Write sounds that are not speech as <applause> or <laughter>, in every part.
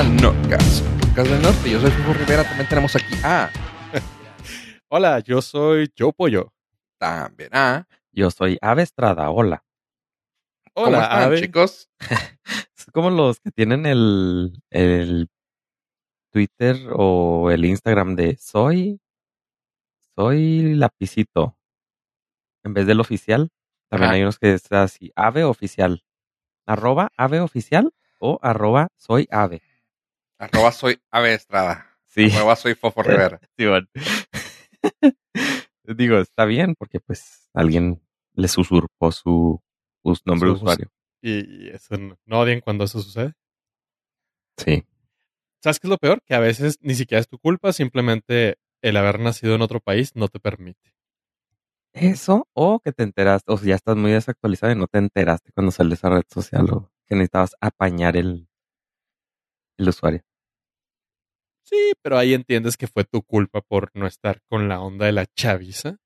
al Nordcast, podcast del norte. Yo soy Fuego Rivera, también tenemos aquí a... <laughs> Hola, yo soy Joe Pollo. También a... Yo soy Ave Estrada, hola. ¿Cómo Hola, están, Ave. chicos? <laughs> Es como los que tienen el, el Twitter o el Instagram de soy, soy lapicito. En vez del oficial, también hay unos que es así, ave oficial. Arroba ave oficial o arroba soy ave. Arroba soy Ave Estrada. Sí, Arroba soy Fofo Rivera. <laughs> sí, bueno. <laughs> Digo, está bien porque pues alguien les usurpó su, su nombre de Su- usuario. Y, y eso no, no odien cuando eso sucede. Sí. ¿Sabes qué es lo peor? Que a veces ni siquiera es tu culpa, simplemente el haber nacido en otro país no te permite. Eso, o que te enteraste, o ya estás muy desactualizado y no te enteraste cuando salió esa red social o que necesitabas apañar el, el usuario. Sí, pero ahí entiendes que fue tu culpa por no estar con la onda de la chaviza.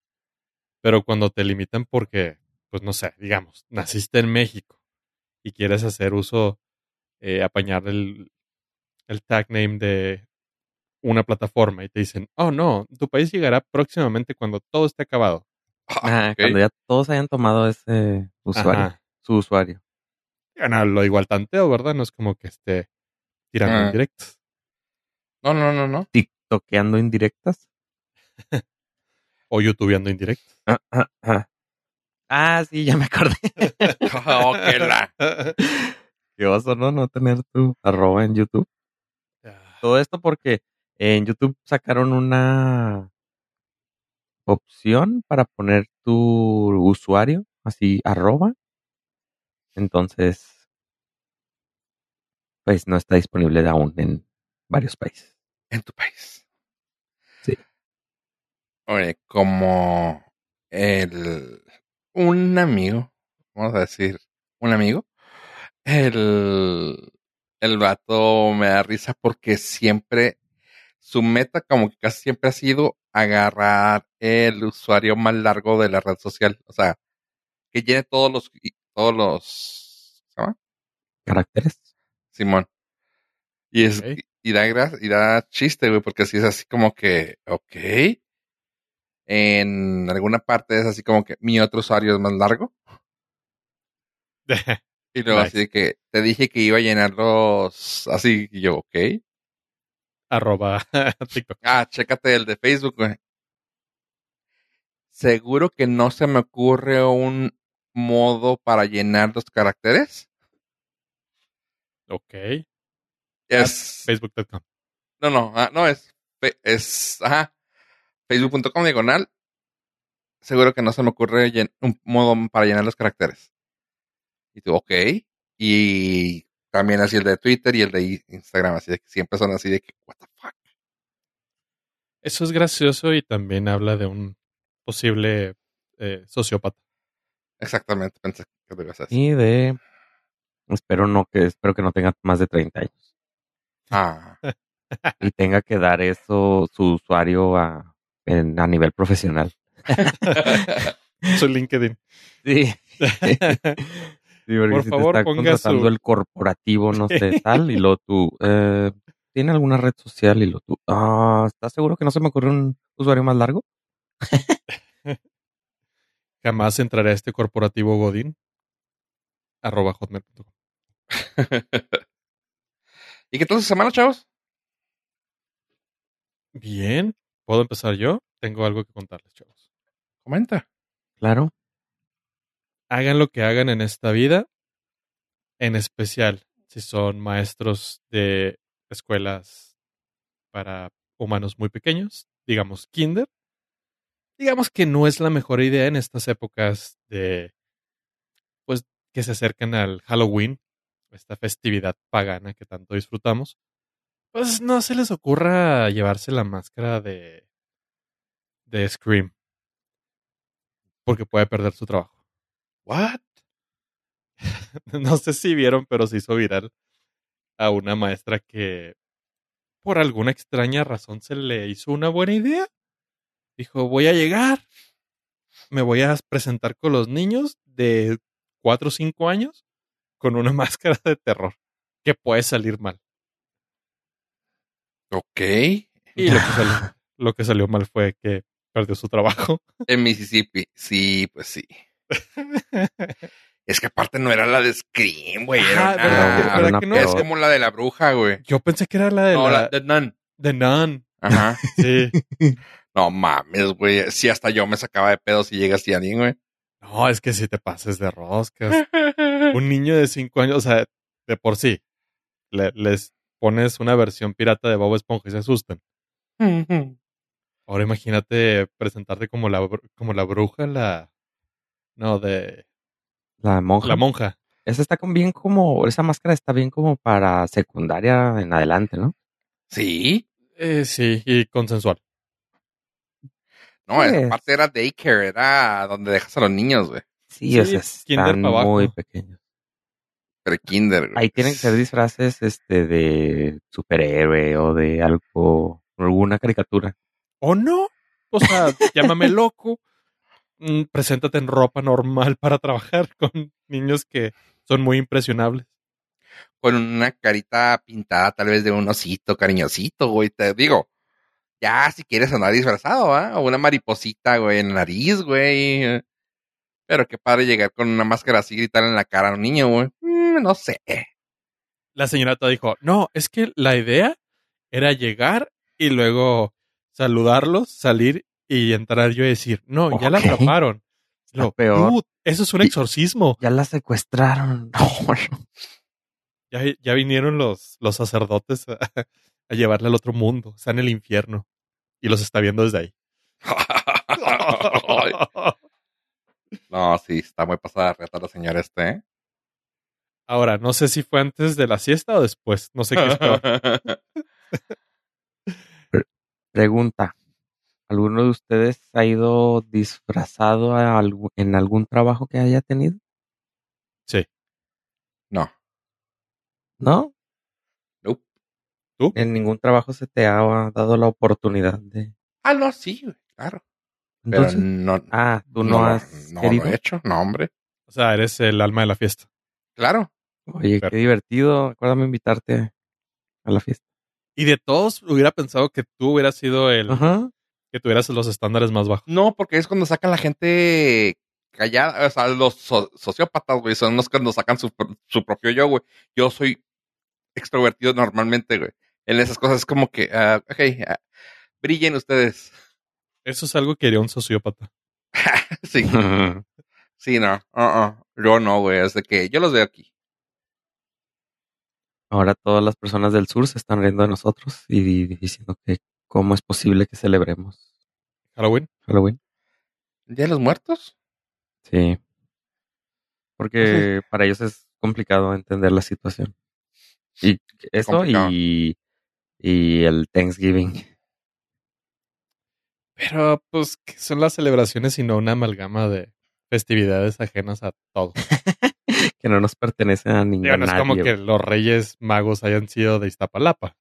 Pero cuando te limitan porque, pues no sé, digamos, naciste en México y quieres hacer uso, eh, apañar el, el tag name de una plataforma y te dicen, oh no, tu país llegará próximamente cuando todo esté acabado. Ah. Cuando ya todos hayan tomado ese usuario, Ajá. su usuario. Gana lo igual tanteo, ¿verdad? No es como que esté tirando Ah. indirectos. No, no, no, no. TikTokeando indirectas. <laughs> O youtubeando indirectos. Ah, ah, ah. Ah, sí, ya me acordé. <laughs> Oh, que la... <laughs> Qué oso, ¿no? No tener tu arroba en YouTube. Todo esto porque en YouTube sacaron una opción para poner tu usuario, así, arroba. Entonces, pues no está disponible aún en varios países. En tu país. Sí. Oye, como el... Un amigo, vamos a decir, un amigo, el... El vato me da risa porque siempre, su meta como que casi siempre ha sido agarrar el usuario más largo de la red social. O sea, que llene todos los, todos los, ¿cómo se llama? ¿Caracteres? Simón. Y es. Y da y da chiste, güey, porque así es así como que, ok. En alguna parte es así como que mi otro usuario es más largo. <laughs> Y luego Nice. así de que te dije que iba a llenar los, así, y yo, ok. Arroba <laughs> TikTok. Ah, chécate el de Facebook, güey. Seguro que no se me ocurre un modo para llenar los caracteres. Ok. Es, Facebook.com. no, no, ah, no, es, es, ajá, facebook.com diagonal. Seguro que no se me ocurre llen- un modo para llenar los caracteres. Y tú, ok. Y también así el de Twitter y el de Instagram, así de que siempre son así de que, what the fuck. Eso es gracioso y también habla de un posible eh, sociópata. Exactamente, pensé que lo ibas a decir. Y de... Espero no que espero que no tenga más de 30 años. Ah, <laughs> Y tenga que dar eso su usuario a, en- a nivel profesional. <laughs> Su LinkedIn. Sí. <laughs> Sí, Por si favor, te está ponga contratando su- el corporativo, no sé, tal, y luego tú, eh, ¿tiene alguna red social? Y lo tú, ah, ¿estás seguro que no se me ocurre un usuario más largo? Jamás entraré a este corporativo Godín. Arroba hotmail.com. ¿Y qué tal su semana, chavos? Bien. ¿Puedo empezar yo? Tengo algo que contarles, chavos. Comenta. Claro. Hagan lo que hagan en esta vida, en especial si son maestros de escuelas para humanos muy pequeños, digamos kinder. Digamos que no es la mejor idea en estas épocas de, pues, que se acercan al Halloween, esta festividad pagana que tanto disfrutamos. Pues no se les ocurra llevarse la máscara de, de Scream, porque puede perder su trabajo. What? <laughs> no sé si vieron, pero se hizo viral a una maestra que por alguna extraña razón se le hizo una buena idea. Dijo, voy a llegar, me voy a presentar con los niños de 4 o 5 años con una <laughs> máscara de terror que puede salir mal. Ok. Y lo que salió, <laughs> lo que salió mal fue que perdió su trabajo. En Mississippi. Sí, pues sí. Es que aparte no era la de Scream, güey. Era Ajá, una- ¿verdad que- verdad una que no? es como la de la bruja, güey. Yo pensé que era la de No, la, de Nun. de Nun. Ajá. <laughs> Sí. No mames, güey. Sí, hasta yo me sacaba de pedo si llega así alguien, güey. No, es que si te pases de roscas. Un niño de cinco años, o sea, de por sí, le- les pones una versión pirata de Bob Esponja y se asustan. Ahora imagínate presentarte como la, como la bruja, la... No, de... La monja. La monja. Esa está con bien como, esa máscara está bien como para secundaria en adelante, ¿no? Sí. Eh, sí, y consensual. No, Sí. esa parte era daycare, era donde dejas a los niños, güey. Sí, Sí, o sea, kinder están muy pequeños. Pero kinder, güey. Ahí tienen que ser disfraces este de superhéroe o de algo, alguna caricatura. ¿O no? O sea, <laughs> llámame loco. mm, preséntate en ropa normal para trabajar <laughs> con niños que son muy impresionables. Con una carita pintada tal vez de un osito cariñosito, güey. Te digo, ya si quieres andar disfrazado, ¿ah? O una mariposita, güey, en la nariz, güey. Pero qué padre llegar con una máscara así y gritar en la cara a un niño, güey. Mm, no sé. La señorita dijo, no, es que la idea era llegar y luego saludarlos, salir y entrar yo y decir, no, ya la atraparon. Lo, peor. "Dude, eso es un exorcismo. Ya la secuestraron. <laughs> No. Ya, ya vinieron los, los sacerdotes a, a llevarle al otro mundo. Está en el infierno. Y los está viendo desde ahí. <laughs> no, sí, está muy pasada reta la señora este, ¿eh? Ahora, no sé si fue antes de la siesta o después. No sé qué es peor. <laughs> Pregunta. ¿Alguno de ustedes ha ido disfrazado a en algún trabajo que haya tenido? Sí. no. ¿No? ¿Tú? En ningún trabajo se te ha dado la oportunidad de... Ah, no, sí, güey, claro. Pero Entonces, no, ah, tú no, has no querido. lo he hecho, no, hombre. O sea, eres el alma de la fiesta. Claro. Oye, Pero- qué divertido. Acuérdame invitarte a la fiesta. Y de todos hubiera pensado que tú hubieras sido el Ajá. que tuvieras los estándares más bajos. No, porque es cuando sacan la gente callada, o sea, los so- sociópatas, güey, son los cuando sacan su, su propio yo, güey. Yo soy extrovertido normalmente, güey. En esas cosas es como que, ah, ok, ah, brillen ustedes. Eso es algo que haría un sociópata. <laughs> sí, sí, no, uh-uh. yo no, güey, es de que yo los veo aquí. Ahora todas las personas del sur se están riendo de nosotros y diciendo que cómo es posible que celebremos Halloween. Halloween. ¿Día de los muertos? Sí. Porque para ellos es complicado entender la situación. Y eso Complicado. y, y el Thanksgiving. Pero, pues, que son las celebraciones y no una amalgama de festividades ajenas a todo. <laughs> que no nos pertenece a ningún no es como que los reyes magos hayan sido de Iztapalapa.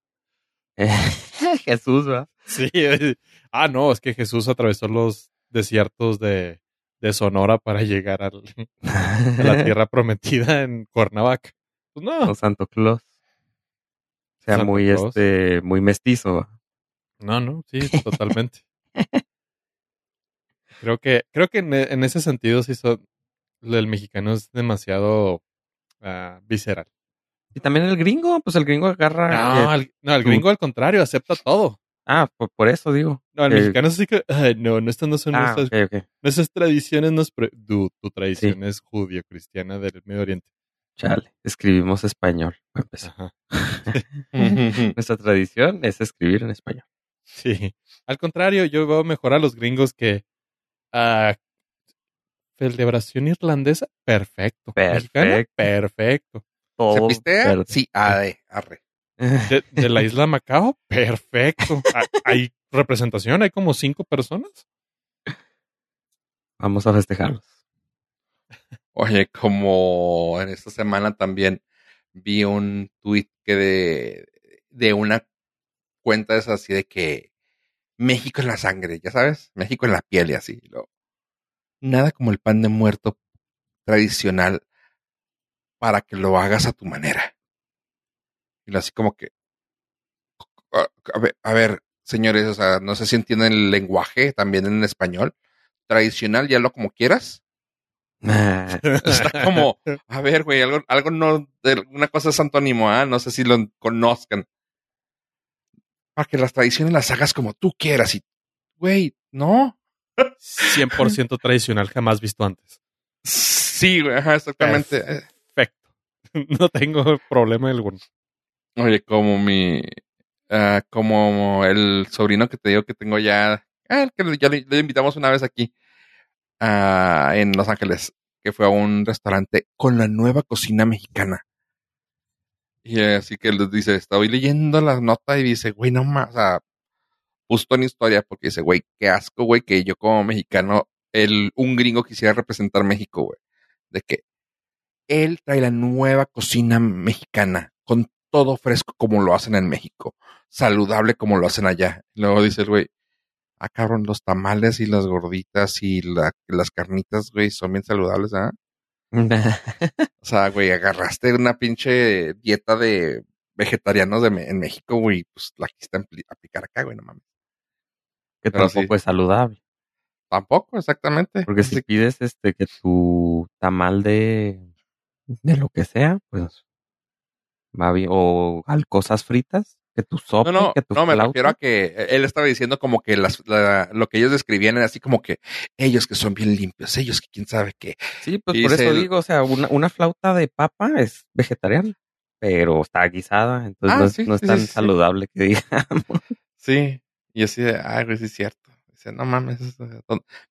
<laughs> Jesús, ¿verdad? Sí. eh, Ah, no, es que Jesús atravesó los desiertos de, de Sonora para llegar al- a la <laughs> tierra prometida en Cuernavaca. Pues no, o Santo Claus. Sea, muy Claus. este, muy mestizo. no, no, sí, <laughs> totalmente. Creo que, creo que en, en ese sentido sí son, el mexicano es demasiado ah, visceral. Y también el gringo, pues el gringo agarra. No, eh, el, no, el gringo al contrario, acepta todo. ah, por, por eso digo. No, el Eh, mexicano así que, "Ay, no, no, estas no son Ah, nuestras, ok, ok. nuestras tradiciones, no es pre- Dude, tu tradición es judío-cristiana del Medio Oriente. Chale, escribimos español. <laughs> <laughs> Nuestra tradición es escribir en español. Sí. Al contrario, yo veo mejor a los gringos que ah, celebración irlandesa, perfecto. Mexicana, Perfecto. perfecto. ¿Se pistea? Sí, ade, arre. De, de la <laughs> isla Macao, perfecto. Ah, Hay representación, hay como cinco personas. Vamos a festejarlos. Oye, como en esta semana también vi un tweet que de, de una cuenta es así de que México en la sangre, ya sabes, México en la piel y así. lo- nada como el pan de muerto tradicional para que lo hagas a tu manera. Y así como que, ah, a ver, señores, o sea, no sé si entienden el lenguaje también en español. Tradicional, ya lo como quieras. <laughs> Ah, Está como, a ver, güey, algo, algo no, una cosa es antónimo, ¿ah? No sé si lo conozcan. Para que las tradiciones las hagas como tú quieras y, güey, no. 100% tradicional, jamás visto antes. Sí, güey, ajá, exactamente. Perfecto. <laughs> No tengo problema alguno. Oye, como mi, ah, como el sobrino que te digo que tengo ya, ah, el que ya le, le invitamos una vez aquí, ah, en Los Ángeles, que fue a un restaurante con la nueva cocina mexicana. Y así que les dice, estoy leyendo la nota y dice, güey, no más, o sea, justo en historia, porque dice, güey, qué asco, güey, que yo como mexicano, el, un gringo quisiera representar México, güey. De que él trae la nueva cocina mexicana, con todo fresco como lo hacen en México, saludable como lo hacen allá. Y luego dice el güey, ah, cabrón, los tamales y las gorditas y la- las carnitas, güey, son bien saludables, ¿ah? <laughs> O sea, güey, agarraste una pinche dieta de vegetarianos de, Me- en México, güey, pues la ampli- aplicar acá, güey, no mames. que Pero tampoco sí. es saludable. Tampoco, exactamente. Porque si pides este que tu tamal de, de lo que sea, pues va bien. O al cosas fritas, que tu sopa, No, no, que tu no, me refiero a que él estaba diciendo como que las, la- lo que ellos describían era así como que ellos que son bien limpios, ellos que quién sabe qué. Sí, pues y por eso el- digo, o sea, una, una flauta de papa es vegetariana, pero está guisada, entonces Ah, no, es- sí, no es sí, tan sí, saludable que <laughs> digamos. Sí, y así de, güey, sí es cierto. Dice, no mames,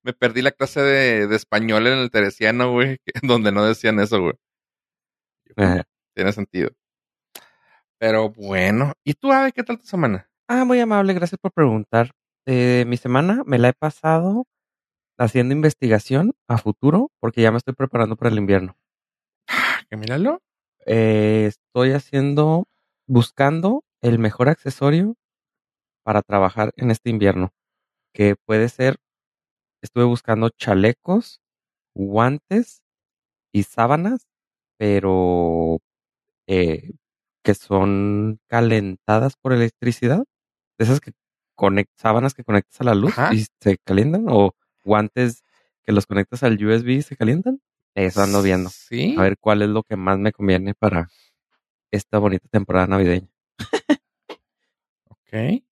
me perdí la clase de, de español en el teresiano, güey, <laughs> donde no decían eso, güey. Ajá. Tiene sentido. Pero bueno, ¿y tú, Ave, qué tal tu semana? Ah, muy amable, gracias por preguntar. Eh, mi semana me la he pasado haciendo investigación a futuro porque ya me estoy preparando para el invierno. Ah, que míralo. Eh, estoy haciendo, buscando el mejor accesorio para trabajar en este invierno, que puede ser, estuve buscando chalecos, guantes y sábanas, pero eh, que son calentadas por electricidad, de esas que conect, sábanas que conectas a la luz Ajá. y se calientan, o guantes que los conectas al USB y se calientan. Eso ando viendo. Sí. A ver cuál es lo que más me conviene para esta bonita temporada navideña. Ok.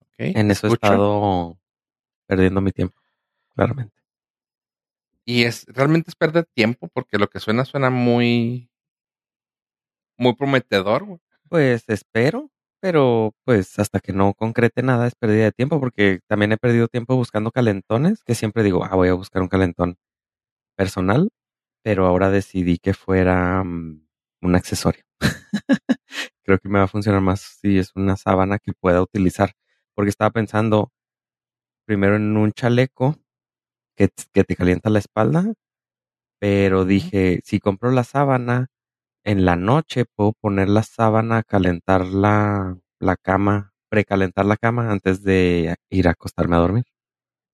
Ok. En eso he estado perdiendo mi tiempo, claramente. Y es, realmente es perder tiempo porque lo que suena suena muy, muy prometedor, güey. Pues espero, pero pues hasta que no concrete nada es pérdida de tiempo porque también he perdido tiempo buscando calentones, que siempre digo, ah, voy a buscar un calentón personal, pero ahora decidí que fuera mm, un accesorio. <laughs> Creo que me va a funcionar más si es una sábana que pueda utilizar, porque estaba pensando primero en un chaleco que, que te calienta la espalda, pero dije, si compro la sábana, en la noche puedo poner la sábana calentar la, la cama, precalentar la cama antes de ir a acostarme a dormir.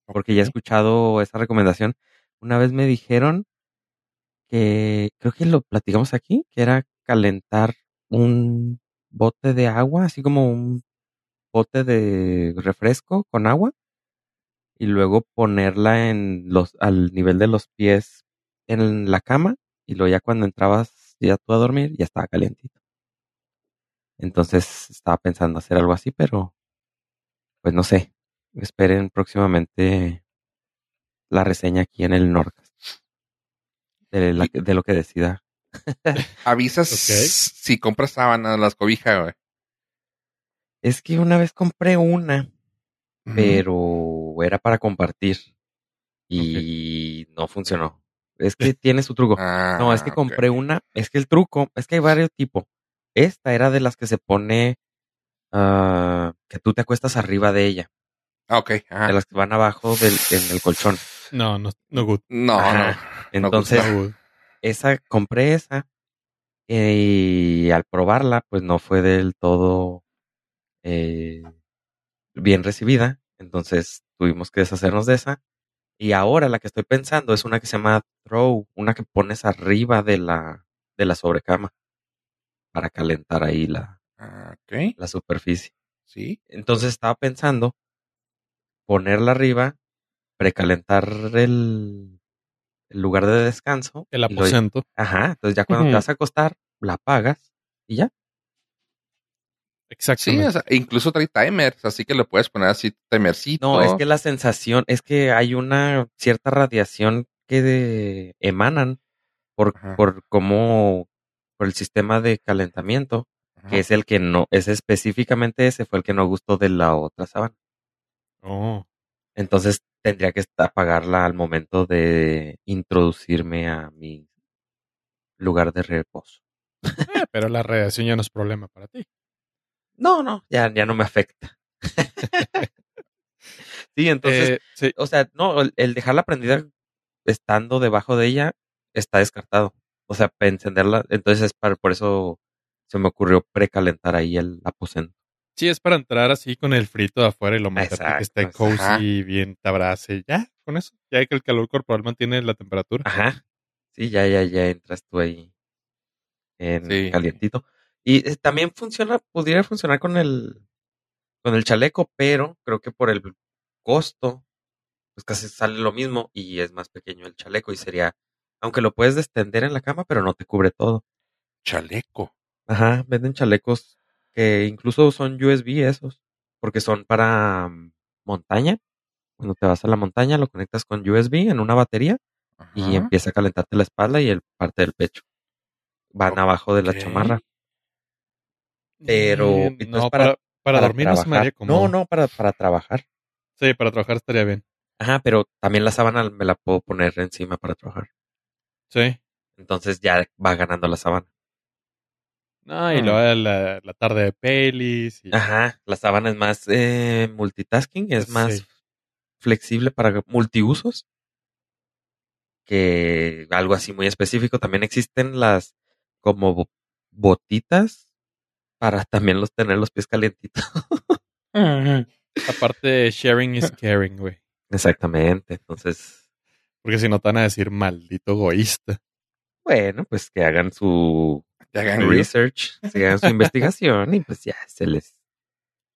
Porque ya he escuchado esa recomendación. Una vez me dijeron que, creo que lo platicamos aquí, que era calentar un bote de agua, así como un bote de refresco con agua, y luego ponerla en los, al nivel de los pies en la cama, y luego ya cuando entrabas ya tú a dormir, ya estaba calientito. Entonces estaba pensando hacer algo así, pero pues no sé. Esperen próximamente la reseña aquí en el Nordcast. De, la- de lo que decida. Avisas si compras sábanas, las cobijas, güey. Es que una vez compré una, pero era para compartir y no funcionó. Es que tiene su truco. No, es que Ah, compré una, es que el truco, es que hay varios tipos. Esta era de las que se pone ah, que tú te acuestas arriba de ella, Ah, ok. ajá. de las que van abajo del, en el colchón. No, no, no good. No, Ajá. no. Entonces, No good. esa, compré esa y al probarla, pues no fue del todo eh, bien recibida. Entonces tuvimos que deshacernos de esa. Y ahora la que estoy pensando es una que se llama throw, una que pones arriba de la, de la sobrecama para calentar ahí la, Ah, la superficie. Sí. Entonces estaba pensando ponerla arriba, precalentar el, el lugar de descanso. El lo- aposento. ajá, entonces ya cuando te vas a acostar, la apagas y ya. Sí, Exactamente. o sea, incluso trae timers, así que lo puedes poner así, timercito. No, es que la sensación es que hay una cierta radiación que de- emanan por, Ajá. por cómo, por el sistema de calentamiento, Ajá. que es el que no, es específicamente ese fue el que no gustó de la otra sábana. Oh. Entonces tendría que apagarla al momento de introducirme a mi lugar de reposo. Eh, pero la radiación ya no es problema para ti. No, no, ya, ya no me afecta. <laughs> sí, entonces, Eh, sí. o sea, no, el, el dejarla prendida estando debajo de ella está descartado. O sea, para encenderla, entonces es para, por eso se me ocurrió precalentar ahí el aposento. Sí, es para entrar así con el frito de afuera y lo meterte que esté cozy ajá. bien te abrace. Ya, con eso. Ya que el calor corporal mantiene la temperatura. Ajá. Sí, ya, ya, ya entras tú ahí en Sí. calientito. Y eh, también funciona, pudiera funcionar con el, con el chaleco, pero creo que por el costo, pues casi sale lo mismo y es más pequeño el chaleco y sería, aunque lo puedes extender en la cama, pero no te cubre todo. Chaleco. Ajá, venden chalecos que incluso son USB esos, porque son para mm, montaña. Cuando te vas a la montaña, lo conectas con USB en una batería y empieza a calentarte la espalda y el parte del pecho. Van abajo de la chamarra. Pero, Eh, entonces, no, para- para, para, dormir no se me haría cómodo. No, no, para, para trabajar. Sí, para trabajar estaría bien. Ajá, pero también la sábana me la puedo poner encima para trabajar. Sí. Entonces ya va ganando la sábana. No, y Mm. luego la, la tarde de pelis. Y... Ajá, la sábana es más eh, multitasking, es más Sí. flexible para multiusos que algo así muy específico. También existen las como bo- botitas para también los tener los pies calientitos. Aparte, sharing is <laughs> caring, güey. Exactamente. Entonces, Porque si no te van a decir maldito egoísta. bueno, pues que hagan su Que hagan ruido. research, que hagan su <laughs> investigación y pues ya se les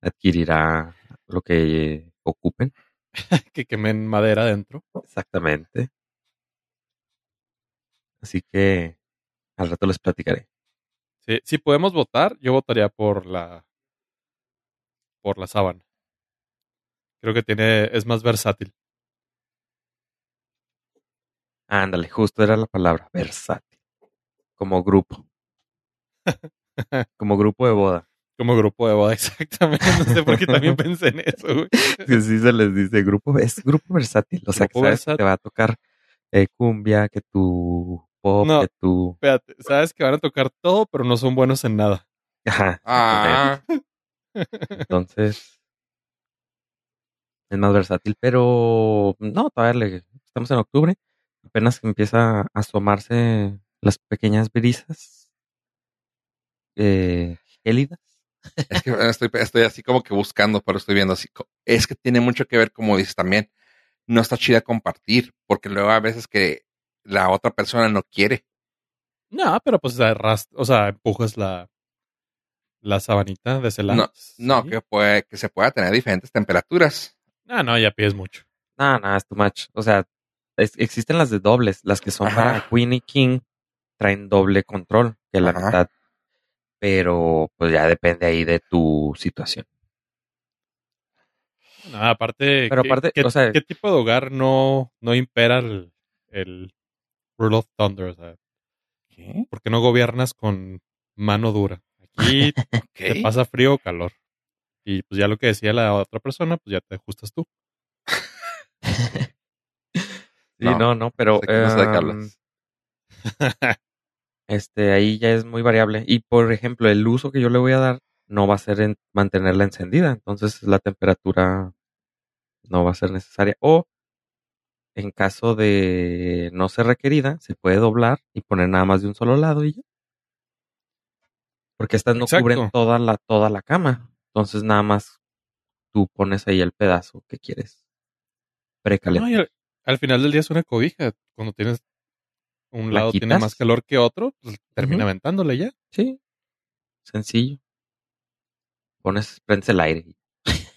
adquirirá lo que ocupen. que quemen madera adentro. Exactamente. Así que al rato les platicaré. Sí, si podemos votar, yo votaría por la por la sábana. Creo que tiene es más versátil. Ándale, justo era la palabra, versátil. Como grupo. Como grupo de boda. <laughs> Como grupo de boda, exactamente. No sé por qué también <laughs> pensé en eso, güey. Que sí se les dice grupo, es grupo versátil. O sea, que te va a tocar eh, cumbia, que tu pop, No. que tu... Espérate, sabes que van a tocar todo, pero no son buenos en nada. Ajá. Ah, Entonces, es más versátil, pero no, todavía le- estamos en octubre, apenas empieza a asomarse las pequeñas brisas eh, gélidas. es que estoy, estoy así como que buscando, pero estoy viendo así. Es que tiene mucho que ver, como dices también, no está chida compartir, porque luego a veces que la otra persona no quiere. No, pero pues arrast- o sea, empujas la la sabanita de ese lado. No, Sí. que, puede, que se pueda tener diferentes temperaturas. Ah, no, ya pides mucho. No, no, es too much. O sea, es- existen las de dobles, las que son Ajá. para Queen y King, traen doble control, que la Ajá. mitad, pero pues ya depende ahí de tu situación. No, aparte, Pero ¿qué, aparte, qué- o sea- ¿qué tipo de hogar no, no impera el, el Rule of Thunder? O sea, ¿Qué? ¿por qué no gobiernas con mano dura? Aquí <laughs> te pasa frío o calor. Y pues ya lo que decía la otra persona, pues ya te ajustas tú. <laughs> Sí, No, no, no, pero no sé em, <laughs> este ahí ya es muy variable. Y por ejemplo, el uso que yo le voy a dar no va a ser en mantenerla encendida, entonces la temperatura no va a ser necesaria. O en caso de no ser requerida, se puede doblar y poner nada más de un solo lado y ya. Porque estas no Exacto. cubren toda la, toda la cama. Entonces nada más tú pones ahí el pedazo que quieres precalentar. No, y al, al final del día es una cobija. Cuando tienes un ¿La lado tiene quitas? más calor que otro, pues termina Ujú. aventándole ya. Sí, sencillo. pones, prendes el aire. <laughs>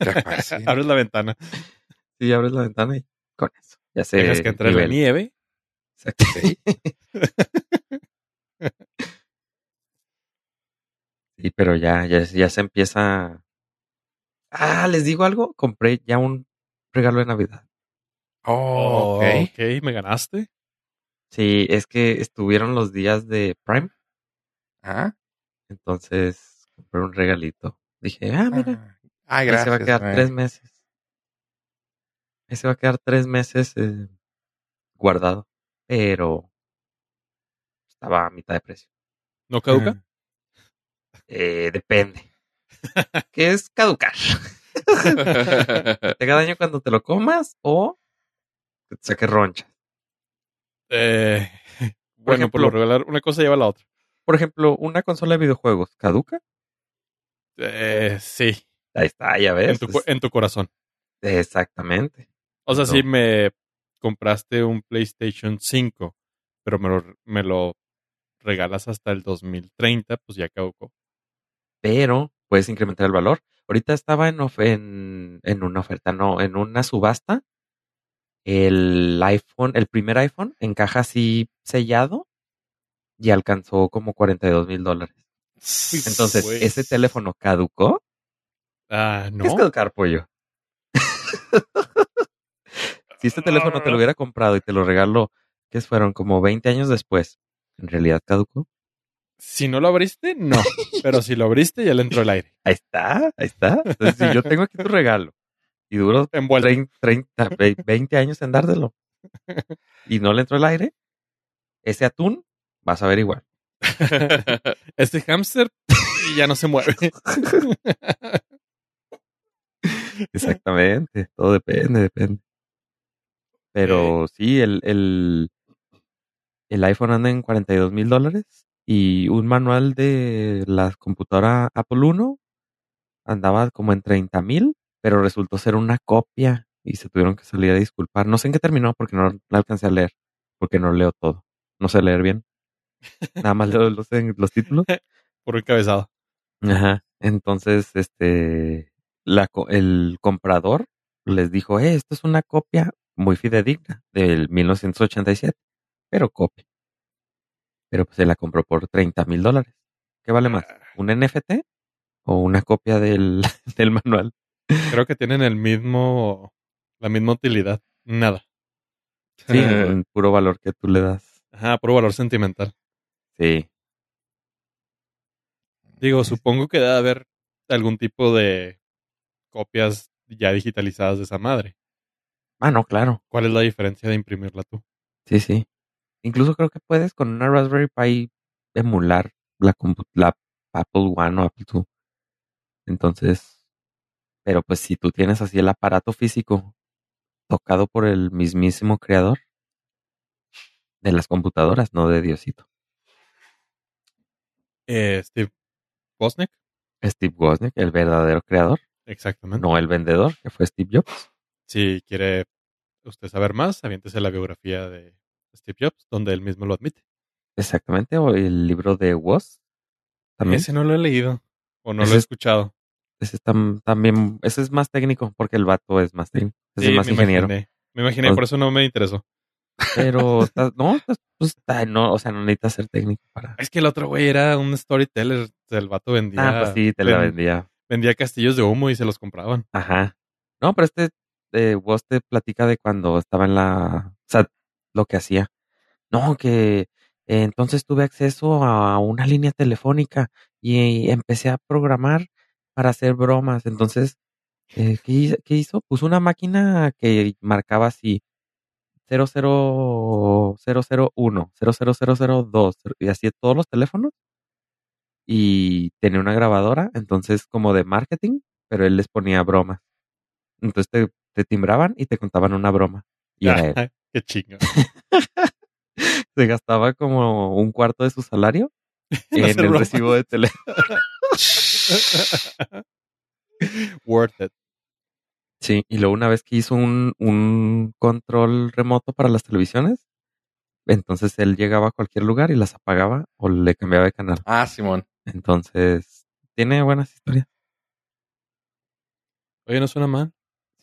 <laughs> Abres la ventana. Sí, abres la ventana y con eso. Ya se Dejas que entre la nieve. Exacto. <laughs> Sí, pero ya, ya, ya se empieza. Ah, les digo algo. Compré ya un regalo de Navidad. Oh, ok. ok, me ganaste. Sí, es que estuvieron los días de Prime, Ah, entonces compré un regalito. Dije, ah, mira, ah, gracias. se va a quedar tres meses. Ahí se va a quedar tres meses eh, guardado, pero estaba a mitad de precio. ¿No caduca? Eh, depende. <laughs> ¿Qué es caducar? <laughs> ¿Te haga daño cuando te lo comas o que te saque roncha? Eh, <laughs> Por bueno, por lo regular, una cosa lleva a la otra. Por ejemplo, una consola de videojuegos, ¿caduca? Eh, sí, Ahí está, ya ves. en tu, cu- en tu corazón. Exactamente. O sea, No. si me compraste un PlayStation 5, pero me lo, me lo regalas hasta el 2030, pues ya caducó. Pero puedes incrementar el valor. Ahorita estaba en, of- en, en una oferta, no, en una subasta. El iPhone, el primer iPhone, en caja así sellado y alcanzó como 42 mil dólares. Entonces, Pues- ¿ese teléfono caducó? Ah, ¿Qué es no. caducar, pollo? Si este teléfono te lo hubiera comprado y te lo regaló, ¿qué fueron? Como 20 años después, ¿en realidad caducó? Si no lo abriste, no. Pero si lo abriste, ya le entró el aire. Ahí está, ahí está. Entonces, si yo tengo aquí tu regalo y duro <laughs> Envuelto. 30, 30, ve- 20 años en dártelo <laughs> y no le entró el aire, ese atún vas a ver igual. <laughs> Este hámster ya no se mueve. Exactamente, todo depende, depende. Pero sí, el, el, el iPhone anda en 42 mil dólares y un manual de la computadora Apple 1 andaba como en 30 mil, pero resultó ser una copia y se tuvieron que salir a disculpar. No sé en qué terminó porque no alcancé a leer, porque no leo todo. No sé leer bien. Nada más leo los, los títulos. <laughs> Por encabezado. Ajá. Entonces, este, la, el comprador les dijo, eh, esto es una copia muy fidedigna del 1987, pero copia. Pero pues se la compró por 30 mil dólares. ¿Qué vale más? ¿Un NFT o una copia del, <laughs> del manual? Creo que tienen el mismo, la misma utilidad. Nada. Sí, <laughs> un puro valor que tú le das. Ajá, puro valor sentimental. Sí. Digo, supongo que debe haber algún tipo de copias ya digitalizadas de esa madre. Ah, no, claro. ¿Cuál es la diferencia de imprimirla tú? Sí, sí. Incluso creo que puedes con una Raspberry Pi emular la, la Apple One o Apple II. Entonces, pero pues si tú tienes así el aparato físico tocado por el mismísimo creador de las computadoras, no de Diosito. Eh, Steve Bosnick, Steve Wozniak, el verdadero creador, exactamente. no el vendedor, que fue Steve Jobs. Si quiere usted saber más, aviéntese la biografía de Steve Jobs, donde él mismo lo admite. Exactamente, o el libro de Woz. También. Ese no lo he leído o no Ese lo he es- escuchado. Ese es tam- también, ese es más técnico, porque el vato es más técnico, es Sí, más me ingeniero. imaginé. Me imaginé, O- por eso no me interesó. Pero <laughs> está- no, pues, pues, está- no, o sea, no necesitas ser técnico para. Es que el otro güey era un storyteller. El vato vendía, Ah, pues sí, te la ven- vendía. vendía castillos de humo y se los compraban. Ajá. No, pero este eh, te platica de cuando estaba en la, o sea, lo que hacía. No, que eh, entonces tuve acceso a una línea telefónica y empecé a programar para hacer bromas. Entonces, eh, ¿qué, qué hizo? Puso una máquina que marcaba así 00001, 00002 y así todos los teléfonos. Y tenía una grabadora, entonces como de marketing, pero él les ponía bromas. Entonces te, te timbraban y te contaban una broma. Y era él. Qué chingo. <laughs> Se gastaba como un cuarto de su salario <laughs> En el recibo de teléfono. <laughs> Worth it. Sí, y luego una vez que hizo un, un control remoto para las televisiones, entonces él llegaba a cualquier lugar y las apagaba o le cambiaba de canal. Ah, Simón. Entonces, tiene buenas historias. Oye, no suena mal.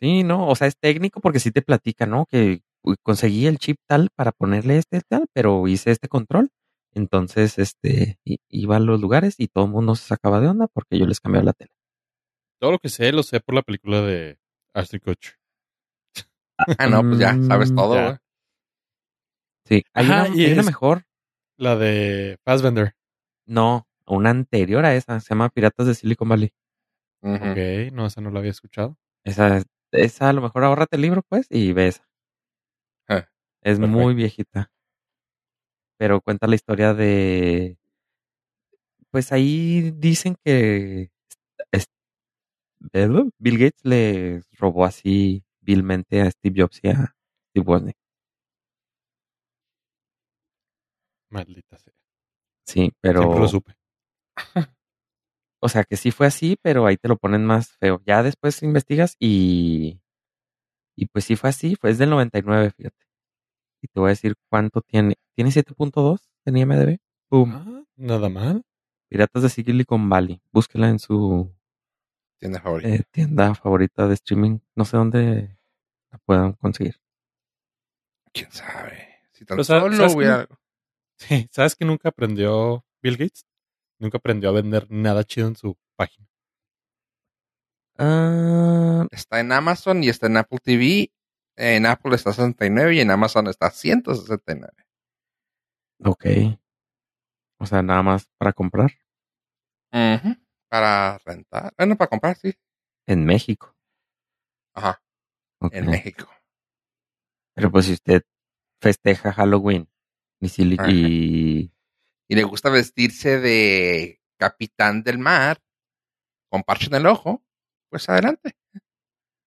Sí, no, o sea, es técnico porque sí te platica, ¿no? Que conseguí el chip tal para ponerle este tal, pero hice este control. Entonces, este, iba a los lugares y todo el mundo se sacaba de onda porque yo les cambiaba la tele. Todo lo que sé, lo sé por la película de Ashton Kutcher. Ah, no, pues ya sabes Mm, todo, güey. Sí, hay, Ajá, una, y hay una mejor. La de Fassbender. No, una anterior a esa, se llama Piratas de Silicon Valley. Ujú. Ok, no, esa no la había escuchado. Esa, esa a lo mejor ahórrate el libro, pues, y ves. Ah, Es perfecto. muy viejita. Pero cuenta la historia de. Pues ahí dicen que es- ¿Bill Bill Gates le robó así vilmente a Steve Jobs y a Steve Wozniak. Maldita sea. Sí, pero. Siempre lo supe. <laughs> O sea que sí fue así, pero ahí te lo ponen más feo. Ya después investigas y. Y pues sí fue así, fue desde el 99, fíjate. Y te voy a decir cuánto tiene. Tiene 7.2 en IMDb. Boom. Ah, nada mal. Piratas de Silicon Valley. Búsquela en su Tienda favorita. eh, tienda favorita de streaming. No sé dónde la puedan conseguir. ¿Quién sabe? Si tan Pero, ¿sabes- solo sabes hubiera... <laughs> Sí, ¿sabes que nunca aprendió Bill Gates? Nunca aprendió a vender nada chido en su página. Ah, Está en Amazon y está en Apple TV. En Apple está 69 y en Amazon está 169. ok. O sea, nada más para comprar Ujú. Para rentar. Bueno, para comprar, sí. en México. Ajá, en México. Pero pues si usted festeja Halloween y, si- Ajá. y Y le gusta vestirse de capitán del mar con parche en el ojo, pues adelante.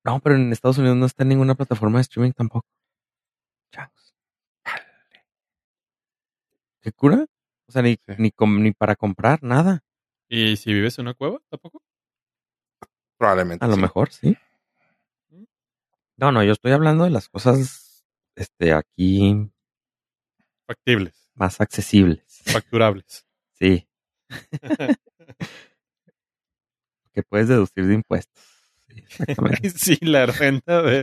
no, pero en Estados Unidos no está en ninguna plataforma de streaming tampoco. Changos. ¿Qué cura? O sea, ni, Sí. ni, com- ni para comprar nada. ¿Y si vives en una cueva? ¿Tampoco? Probablemente. A lo mejor, sí. No, no, yo estoy hablando de las cosas este, aquí Factibles, más accesibles. Facturables. Sí, <laughs> que puedes deducir de impuestos. Sí, exactamente. <laughs> sí, la renta de...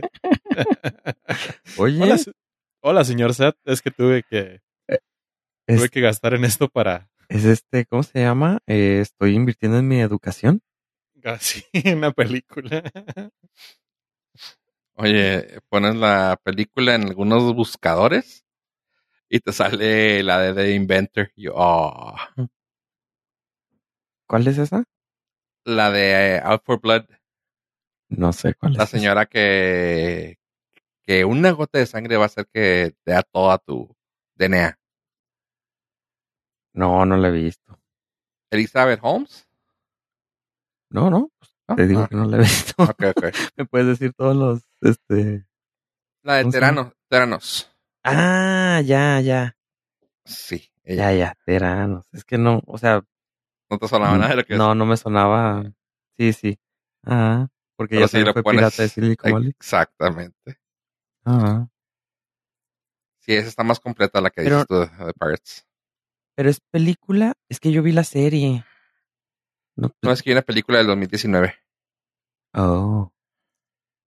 <laughs> Oye, Hola, se- hola, señor Seth. Es que tuve que, es, tuve que gastar en esto para es este, ¿cómo se llama? Eh, estoy invirtiendo en mi educación. casi una película. Oye, pones la película en algunos buscadores y te sale la de The Inventor. Y yo, oh. ¿Cuál es esa? La de eh, Out for Blood. No sé cuál La es. señora que, que una gota de sangre va a hacer que te da toda tu DNA. No, no la he visto. Elizabeth Holmes. No, no, Ah, te digo ah, que no la he visto. ok, ok. <laughs> Me puedes decir todos los, este... La de. Teranos. Teranos. Ah, ya, ya, Sí, ella. ya, ya, teranos. Es que no, o sea, No te sonaba nada de lo que no, no me sonaba. Sí, sí. Ah, porque Pero ya si fue pones- pirata de Silicon Valley. Exactamente. Ah, Sí, esa está más completa la que Pero- dices tú de, de Pirates. pero es película, es que yo vi la serie. No, No es que hay una película del 2019. Oh.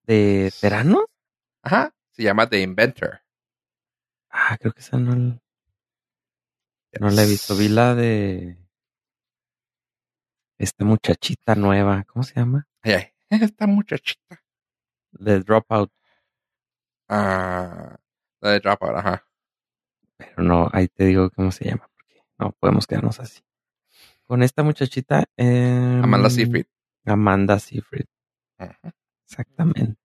¿De teranos? Ajá. Se llama The Inventor. Ah, creo que esa no, l- no la he visto. Vi la de esta muchachita nueva. ¿Cómo se llama? Ay, ay. <laughs> Esta muchachita. De Dropout. Ah, la de Dropout, ajá. Pero no, ahí te digo cómo se llama. Porque no podemos quedarnos así. Con esta muchachita. em, Amanda Seyfried. Amanda Seyfried, exactamente.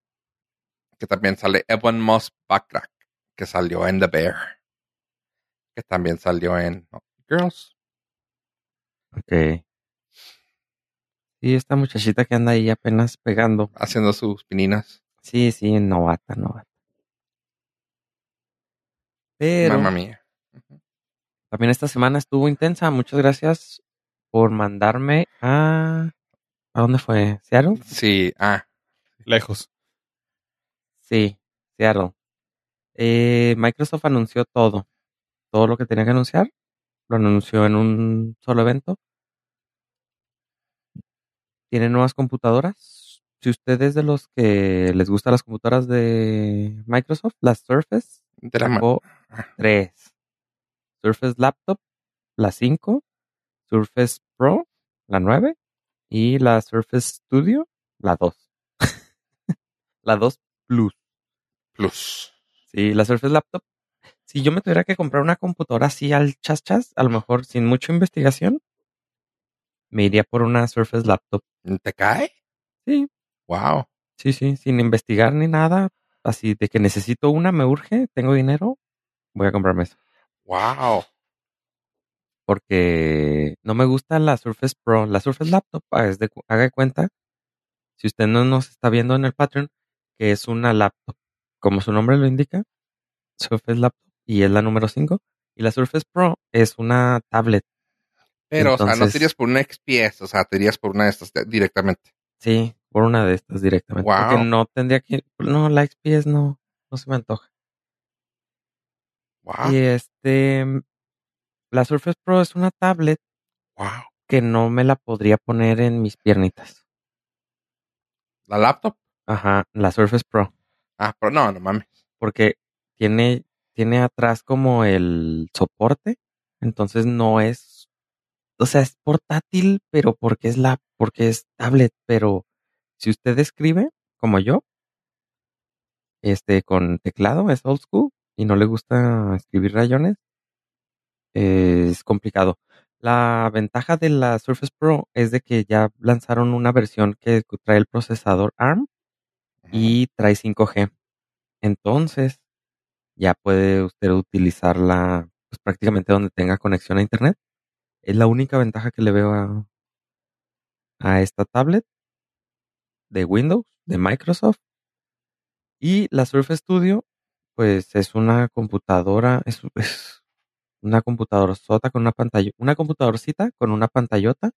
Que también sale Evan Moss Backrack, que salió en The Bear. Que también salió en oh, Girls. Ok. Sí, esta muchachita que anda ahí apenas pegando. Haciendo sus pininas. Sí, sí, novata, novata. Pero Mamma mía. también esta semana estuvo intensa. Muchas gracias por mandarme a... ¿A dónde fue? ¿Seattle? Sí, ah, Lejos. Sí, Seattle. Eh, Microsoft anunció todo. Todo lo que tenía que anunciar. Lo anunció en un solo evento. tiene nuevas computadoras. Si usted es de los que les gustan las computadoras de Microsoft, las Surface, De la mano. sacó tres. Surface Laptop, la 5, Surface Pro, la 9, y la Surface Studio, la 2. <laughs> la 2 Plus. Plus. Sí, la Surface Laptop. Si yo me tuviera que comprar una computadora así al chas chas, a lo mejor sin mucha investigación, me iría por una Surface Laptop. ¿Te cae? Sí, Wow. sí, sí, sin investigar ni nada. Así de que necesito una, me urge, tengo dinero, voy a comprarme eso. Wow. Porque no me gusta la Surface Pro. La Surface Laptop, ah, es de haga de cuenta, si usted no nos está viendo en el Patreon, que es una laptop. Como su nombre lo indica, Surface Laptop, y es la número 5. Y la Surface Pro es una tablet. Pero, o sea, no te irías por una XPS, o sea, te irías por una de estas directamente. Sí, por una de estas directamente. Wow. Porque no tendría que. No, la XPS no, no se me antoja. Wow. Y este. La Surface Pro es una tablet Wow. que no me la podría poner en mis piernitas. ¿La laptop? Ajá, la Surface Pro. Ah, pero no, no mames. Porque tiene, tiene atrás como el soporte. Entonces no es. O sea, es portátil, pero porque es la, porque es tablet. Pero si usted escribe, como yo, este, con teclado, es old school, y no le gusta escribir rayones, eh, es complicado. La ventaja de la Surface Pro es de que ya lanzaron una versión que trae el procesador ARM. Y trae 5G. Entonces, ya puede usted utilizarla pues, prácticamente donde tenga conexión a Internet. Es la única ventaja que le veo a, a esta tablet de Windows, de Microsoft. Y la Surface Studio, pues es una computadora, es, una computadora sota con una pantalla, una computadorcita con una pantallota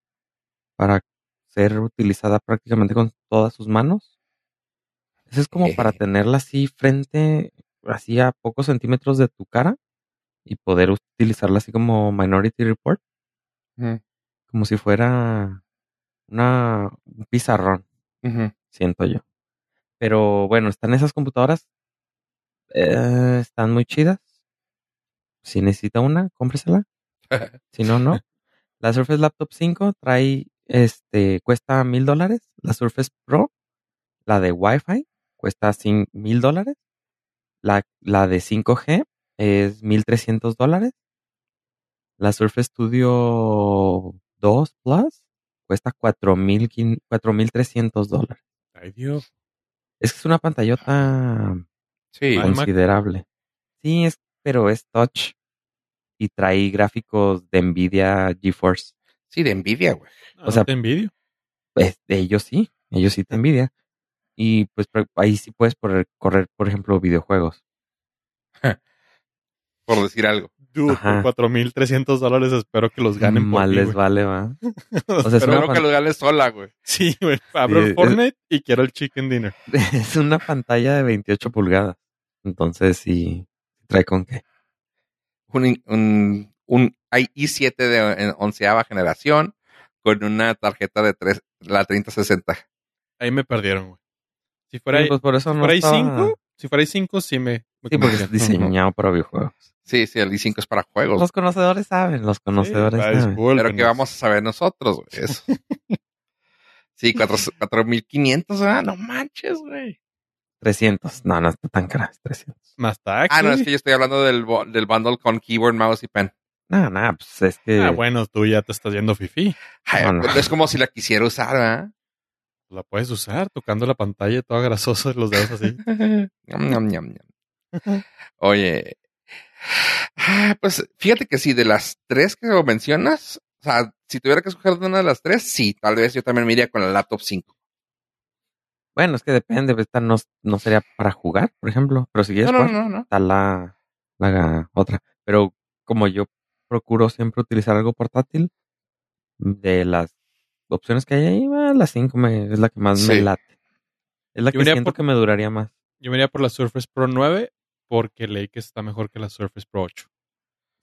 para ser utilizada prácticamente con todas sus manos. Eso es como para tenerla así frente, así a pocos centímetros de tu cara y poder utilizarla así como Minority Report, como si fuera una, un pizarrón, siento yo. Pero bueno, están esas computadoras, eh, están muy chidas. Si necesita una, cómpresela. <laughs> Si no, no. La Surface Laptop 5 trae, este, cuesta mil dólares. La Surface Pro, la de Wi-Fi, cuesta mil dólares. La, la de 5G es mil trescientos dólares. La Surface Studio 2 Plus cuesta cuatro mil quin- cuatro mil trescientos dólares. Ay, Dios. Es que es una pantallota Sí. Ay, Mac. considerable. Sí, es, pero es touch y trae gráficos de Nvidia GeForce. Sí, de envidia, güey. No, O sea- te envidio. Pues, ellos sí, ellos sí te Nvidia. Y pues ahí sí puedes correr, correr, por ejemplo, videojuegos. <laughs> Por decir algo. Dude, Ajá. por 4.300 dólares espero que los ganen por Mal mí, les vale, va. <laughs> O sea, es Espero- que lo gane sola, güey. Sí, güey. Abro Sí, el es- Fortnite y quiero el chicken dinner. <laughs> es una pantalla de 28 pulgadas. Entonces sí, trae con qué. Un, un, un i7 de onceava generación con una tarjeta de tres, la 3060. Ahí me perdieron, güey. Si fuera, Sí, ahí pues por eso si no fuera estaba- i5, si fuera i5 sí me... me Sí, porque es diseñado para videojuegos. Sí, sí, el i5 es para juegos. Los conocedores saben, los conocedores Sí, saben. discúlpenos. pero que vamos a saber nosotros, güey. Eso. <laughs> Sí, cuatro- 4500, ¿verdad? No manches, güey. 300. No, no está tan cara, es 300. Más taxi. Ah, no, es que yo estoy hablando del, del bundle con keyboard, mouse y pen. Nada, nada, pues es que. Ah, bueno, tú ya te estás yendo fifi. No, no. pues, Es como si la quisiera usar, ¿verdad? La puedes usar tocando la pantalla toda grasosa los dedos así. <laughs> Oye, ah, pues fíjate que sí, de las tres que mencionas, o sea, si tuviera que escoger de una de las tres, sí, tal vez yo también me iría con la laptop 5. Bueno, es que depende, pues, esta no, no sería para jugar, por ejemplo. Pero si quieres No, no, jugar, no, no. está la, la otra. Pero como yo procuro siempre utilizar algo portátil, de las opciones que hay ahí, ah, la 5 me, es la que más me late. Es la Yo que iría siento por- que me duraría más. Yo me iría por la Surface Pro 9 porque leí que está mejor que la Surface Pro 8.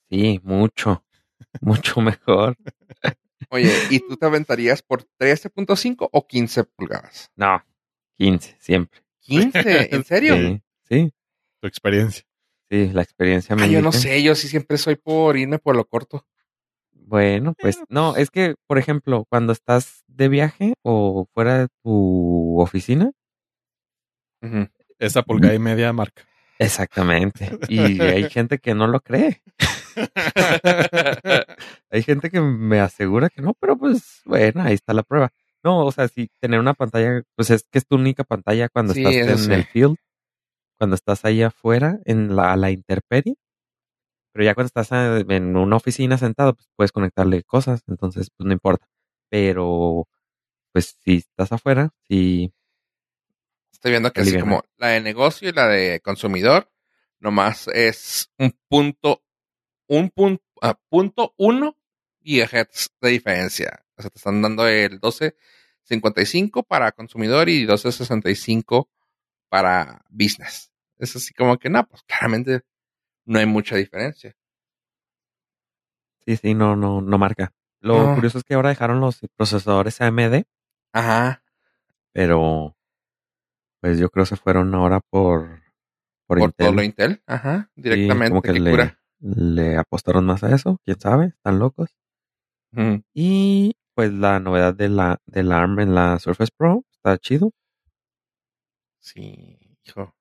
Sí, mucho, mucho <laughs> mejor. Oye, ¿y tú te aventarías por 13.5 o 15 pulgadas? No, 15, siempre. 15, ¿en <laughs> serio? Sí, sí, Tu experiencia. sí, la experiencia me Ah, yo no sé, yo sí siempre soy por irme por lo corto. Bueno, pues no, es que, por ejemplo, cuando estás de viaje o fuera de tu oficina. Esa pulgada y media marca. exactamente. Y hay <laughs> gente que no lo cree. <laughs> Hay gente que me asegura que no, pero pues bueno, ahí está la prueba. No, o sea, si tener una pantalla, pues es que es tu única pantalla cuando Sí, estás en sí. el field, cuando estás ahí afuera en la, a la intemperie. Pero ya cuando estás a- en una oficina sentado, pues puedes conectarle cosas, entonces pues no importa. Pero pues si estás afuera, sí, Estoy viendo que así como la de negocio y la de consumidor, nomás es un punto, un punto, punto uno gigahertz de diferencia. O sea, te están dando el 1255 para consumidor y 1265 para business. Es así como que no, pues claramente no hay mucha diferencia. sí, sí, no, no, no marca. Lo curioso es que ahora dejaron los procesadores AMD, Ajá. pero pues yo creo que se fueron ahora por, por, Por todo lo Intel. Ajá. Sí, Directamente. como que le, cura. le apostaron más a eso, quién sabe, están locos. Y pues la novedad de la, de la ARM en la Surface Pro está chido. Sí, hijo.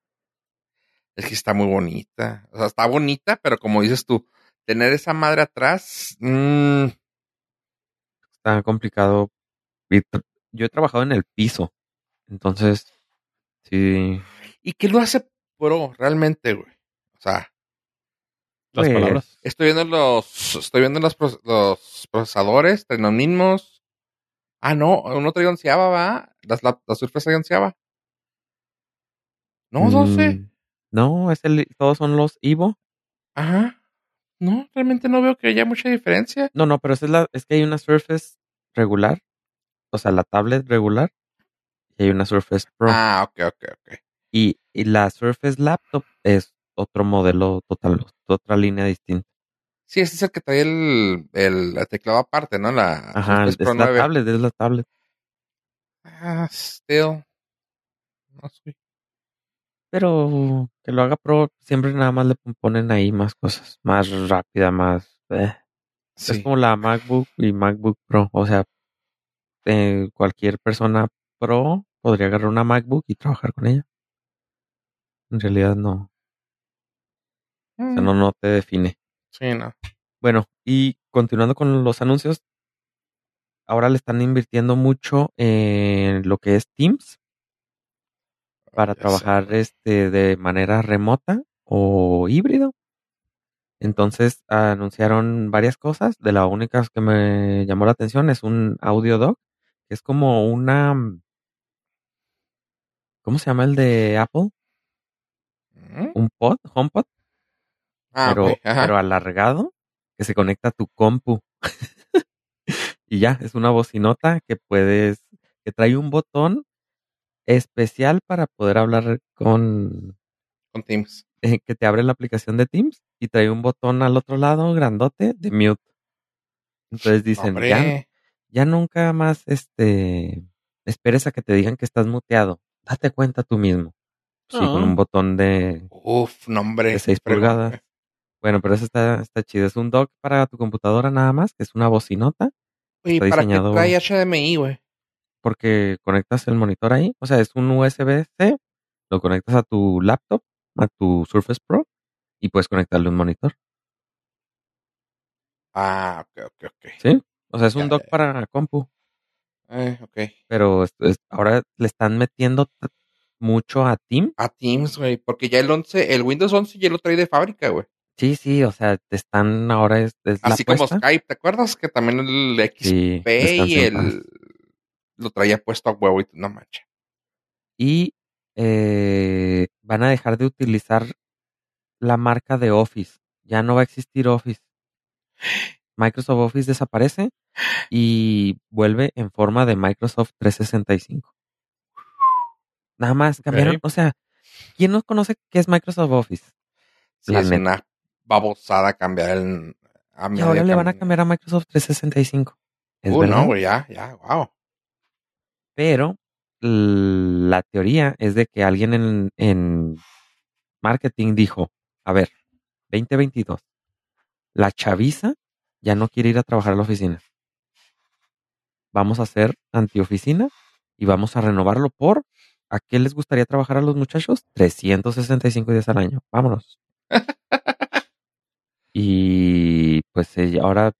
Es que está muy bonita. O sea, está bonita, pero como dices tú, tener esa madre atrás, mm, Está complicado. Yo he trabajado en el piso, entonces sí, ¿y qué lo hace pro realmente, güey? O sea, Las Pues, palabras. estoy viendo los, estoy viendo los, los procesadores, mismos. Ah, no, uno trae onceava, va. Las, lap- las Surface trae onceava. No, 12. mm, no, es el, todos son los Ivo. Ajá. No, realmente no veo que haya mucha diferencia. No, no, pero es la, es que hay una Surface regular, o sea, la tablet regular, y hay una Surface Pro. Ah, ok, ok, ok. Y, y la Surface Laptop es otro modelo total, otra línea distinta. Sí, ese es el que trae el, el, teclado aparte, ¿no? La Ajá, es Pro la 9. tablet, es la tablet. Ah, still. No sé. Pero que lo haga Pro, siempre nada más le ponen ahí más cosas, más rápida, más... eh. Es como la MacBook y MacBook Pro. O sea, eh, cualquier persona Pro podría agarrar una MacBook y trabajar con ella. En realidad no. O sea, no, no te define. Sí, no. Bueno, y continuando con los anuncios, ahora le están invirtiendo mucho en lo que es Teams para trabajar este de manera remota o híbrido. Entonces anunciaron varias cosas. De las únicas que me llamó la atención es un audio doc, que es como una ¿cómo se llama el de Apple? ¿Mm? Un pod, HomePod, Ah, pero, pero alargado, que se conecta a tu compu. <laughs> y ya, es una bocinota que puedes, que trae un botón especial para poder hablar con, Con Teams. eh, que te abre la aplicación de Teams y trae un botón al otro lado grandote de mute. Entonces dicen, ya, ya nunca más este esperes a que te digan que estás muteado. Date cuenta tú mismo. Sí, con un botón de, Uf, no, hombre. de 6 fregón, pulgadas. <laughs> Bueno, pero eso está, está chido. Es un dock para tu computadora nada más, que es una bocinota, Está ¿para diseñado- qué trae HDMI, güey? Porque conectas el monitor ahí. O sea, es un USB-C, lo conectas a tu laptop, a tu Surface Pro, y puedes conectarle un monitor. Ah, ok, ok, ok. ¿Sí? O sea, es un Ya, dock ya. para compu. Eh, ok. Pero es- es- ahora le están metiendo mucho a Team. A Teams, güey. Porque ya el 11, el Windows 11 ya lo trae de fábrica, güey. Sí, sí, o sea, te están ahora es, es la Así como. Skype, ¿te acuerdas? Que también el XP Sí, y el lo traía puesto a huevo y no mancha. y eh, van a dejar de utilizar la marca de Office. Ya no va a existir Office. Microsoft Office desaparece y vuelve en forma de Microsoft 365. Nada más cambiaron, o sea, ¿quién no conoce qué es Microsoft Office? Sí, es una babosada cambiar el. A Y ahora le van a cambiar a Microsoft 365. Es Uh, verdad. no, güey, ya, ya, wow. Pero la teoría es de que alguien en, en marketing dijo, a ver, 2022, la chaviza ya no quiere ir a trabajar a la oficina. Vamos a hacer antioficina y vamos a renovarlo por, ¿a qué les gustaría trabajar a los muchachos? 365 días al año. Vámonos. <laughs> y pues ahora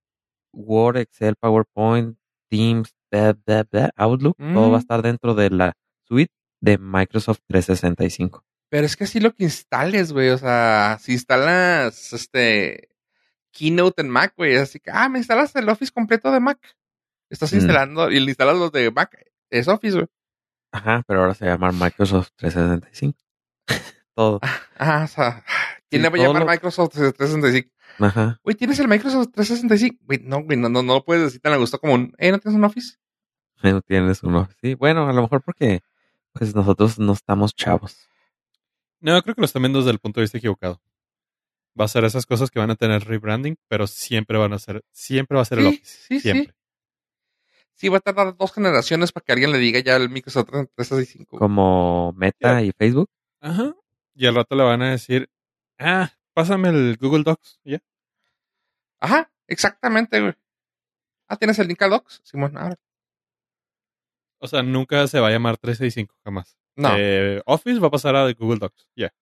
Word, Excel, PowerPoint, Teams, blah, blah, blah, Outlook, todo va a Mm. estar dentro de la suite de Microsoft 365. Pero es que así lo que instales, güey. O sea, si instalas este Keynote en Mac, güey, así que, ah, me instalas el Office completo de Mac. Estás Mm. instalando y le instalas los de Mac. Es Office, güey. Ajá, pero ahora se llama Microsoft 365. <laughs> todo. Ah, o sea, ¿quién Sí, le va a llamar lo- Microsoft 365? Ajá. Güey, ¿tienes el Microsoft 365? Güey, no, güey, no, no, no lo puedes decir tan a gusto como un, eh, ¿no tienes un Office? No <laughs> tienes uno. Sí, bueno, a lo mejor porque pues nosotros no estamos chavos. No, creo que lo están viendo desde el punto de vista equivocado. Va a ser esas cosas que van a tener rebranding, pero siempre van a ser, siempre va a ser el Sí, Office. sí, sí. siempre. Sí, va a tardar dos generaciones para que alguien le diga ya el Microsoft 365. Como Meta y Facebook. Ajá. Y al rato le van a decir, ah, pásame el Google Docs. Ya. Ajá, exactamente, güey. Ah, ¿tienes el link a Docs? Simón, ahora. O sea, nunca se va a llamar 365, jamás. No. Eh, Office va a pasar a Google Docs. Ya.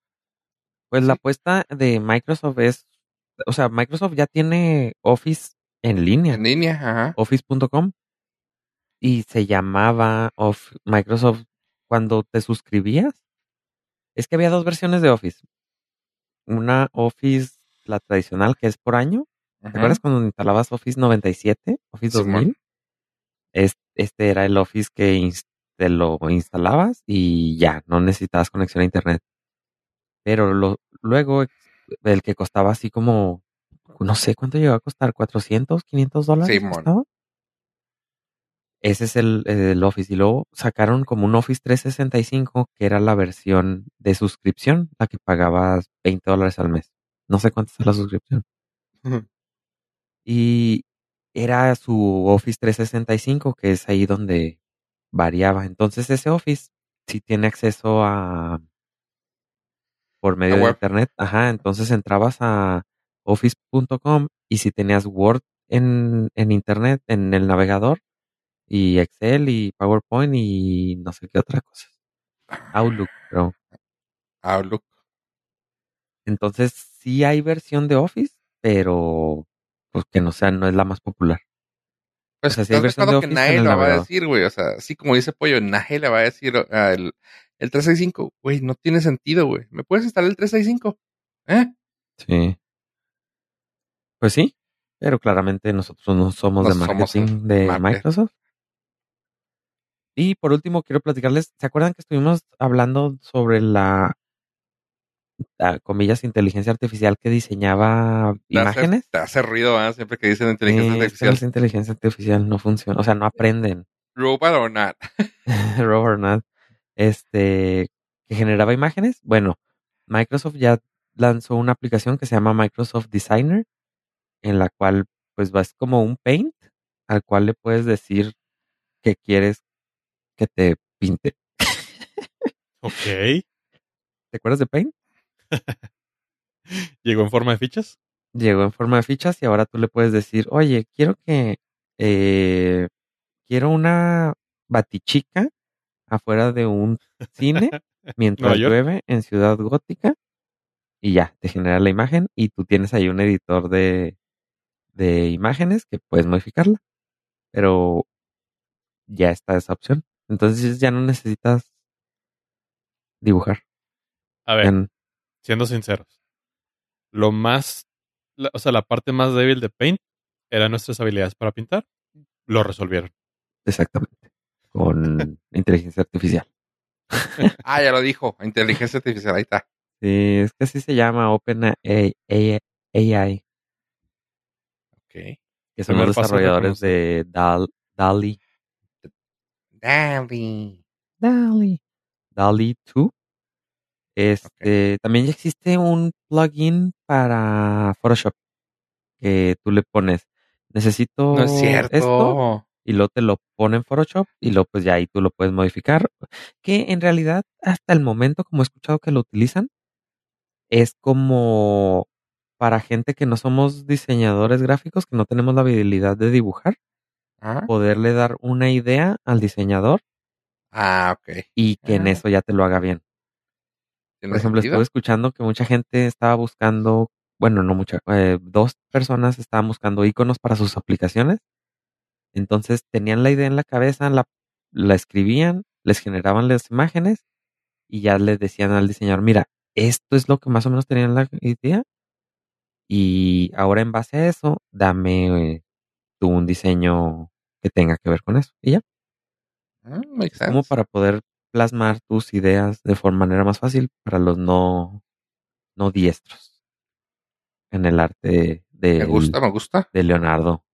Pues la Sí. apuesta de Microsoft es, o sea, Microsoft ya tiene Office en línea, En línea, ajá. office.com, y se llamaba of- Microsoft cuando te suscribías. Es que había dos versiones de Office. Una Office, la tradicional, que es por año. ¿Te Ujú. acuerdas cuando instalabas Office 97, Office Simón. 2000? Es- Este era el Office que te lo instalabas y ya, no necesitabas conexión a internet. Pero lo, luego el que costaba así como, no sé cuánto llegó a costar, 400, 500 dólares. Costaba? Ese es el, el Office. Y luego sacaron como un Office 365 que era la versión de suscripción, la que pagabas 20 dólares al mes. No sé cuánto es la suscripción. Y era su Office 365, que es ahí donde variaba. Entonces ese Office sí tiene acceso a por medio de internet. Ajá, entonces entrabas a office.com y si tenías Word en, en internet, en el navegador, y Excel y PowerPoint y no sé qué otra cosa. Outlook, pero Outlook. entonces sí hay versión de Office, pero pues que no sea, no es la más popular. Pues O sea, sí hay ¿estás de versión de acuerdo que nadie lo va a decir, güey. O sea, así como dice Pollo, nadie le va a decir ah, el, el 365. Güey, no tiene sentido, güey. ¿Me puedes instalar el 365? ¿Eh? Sí. Pues sí, pero claramente nosotros no somos de somos marketing de market. Microsoft. Y por último, quiero platicarles, ¿se acuerdan que estuvimos hablando sobre la, la, comillas, inteligencia artificial que diseñaba Te hace- imágenes? Te hace ruido, ¿ah? Siempre que dicen inteligencia Sí, es artificial. las inteligencia artificial no funciona, o sea, no aprenden. Robot or not. <laughs> Robert Nat, este, que generaba imágenes. Bueno, Microsoft ya lanzó una aplicación que se llama Microsoft Designer, en la cual, pues, vas como un paint al cual le puedes decir que quieres que te pinte. <laughs> Ok. ¿Te acuerdas de Paint? <laughs> Llegó en forma de fichas. Llegó en forma de fichas y ahora tú le puedes decir, oye, quiero que, eh, quiero una batichica afuera de un cine <laughs> mientras llueve en Ciudad Gótica y ya, te genera la imagen y tú tienes ahí un editor de, de imágenes que puedes modificarla, pero ya está esa opción. Entonces ya no necesitas dibujar. A ver, siendo sinceros. Lo más, la- o sea, la parte más débil de Paint eran nuestras habilidades para pintar. Lo resolvieron. exactamente. Con <laughs> inteligencia artificial. <laughs> Ah, ya lo dijo. Inteligencia artificial. Ahí está. Sí, es que así se llama OpenAI, AI, Ok. que son Primer los desarrolladores de Dal, DALI. Daddy. DALI. DALI 2. Este, también ya existe un plugin para Photoshop que tú le pones. Necesito No es cierto. esto y luego te lo pone en Photoshop y luego pues ya ahí tú lo puedes modificar. Que en realidad hasta el momento, como he escuchado que lo utilizan, es como para gente que no somos diseñadores gráficos, que no tenemos la habilidad de dibujar, Ajá. poderle dar una idea al diseñador Ah, ok. y que en Ah. eso ya te lo haga bien. ¿Tiene Por ejemplo, sentido? estuve escuchando que mucha gente estaba buscando, bueno, no mucha, eh, dos personas estaban buscando iconos para sus aplicaciones. Entonces tenían la idea en la cabeza, la, la escribían, les generaban las imágenes y ya les decían al diseñador, mira, esto es lo que más o menos tenían la idea. Y ahora en base a eso, dame eh, tú un diseño que tenga que ver con eso. Y ya, es como para poder plasmar tus ideas de forma manera más fácil para los no, no diestros en el arte Me de, gusta, me gusta. de Leonardo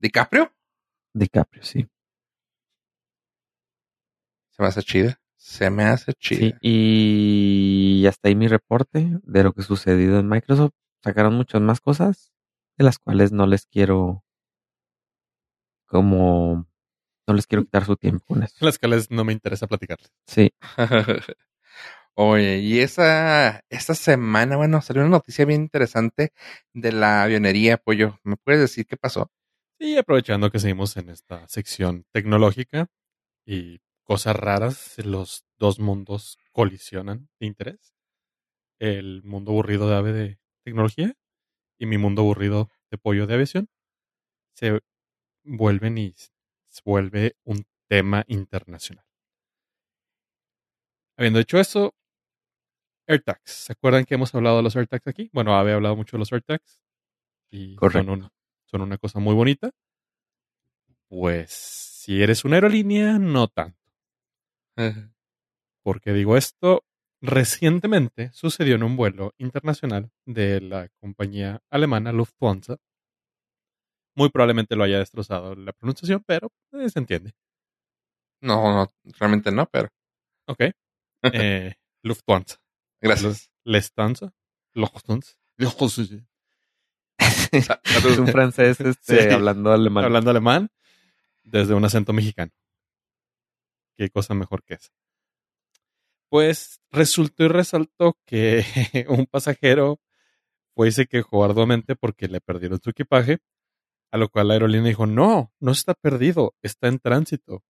¿DiCaprio? DiCaprio, sí. Se me hace chida. Se me hace chida. Sí, y hasta ahí mi reporte de lo que ha sucedido en Microsoft. Sacaron muchas más cosas de las cuales no les quiero como no les quiero quitar su tiempo con eso. Las cuales no me interesa platicarles. Sí, <laughs> Oye, y esa, esta semana, bueno, salió una noticia bien interesante de la avionería, pollo. ¿Me puedes decir qué pasó? Y aprovechando que seguimos en esta sección tecnológica y cosas raras, los dos mundos colisionan de interés. El mundo aburrido de ave de tecnología y mi mundo aburrido de pollo de aviación se vuelven y se vuelve un tema internacional. Habiendo hecho eso, AirTags. ¿Se acuerdan que hemos hablado de los AirTags aquí? Bueno, había hablado mucho de los AirTags y son, Correcto. un- son una cosa muy bonita. Pues si eres una aerolínea, no tanto. ¿Por qué digo esto? Recientemente sucedió en un vuelo internacional de la compañía alemana Lufthansa. Muy probablemente lo haya destrozado la pronunciación, pero eh, se entiende. No, no, realmente no, pero Ok. Eh, Lufthansa. gracias. Lufthansa. Lufthansa. Lufthansa. <laughs> Sa- es un francés este, Sí. hablando alemán. Hablando alemán desde un acento mexicano. Qué cosa mejor que esa. Pues resultó y resaltó que <laughs> un pasajero fue y se quejó arduamente porque le perdieron su equipaje, a lo cual la aerolínea dijo, no, no está perdido, está en tránsito.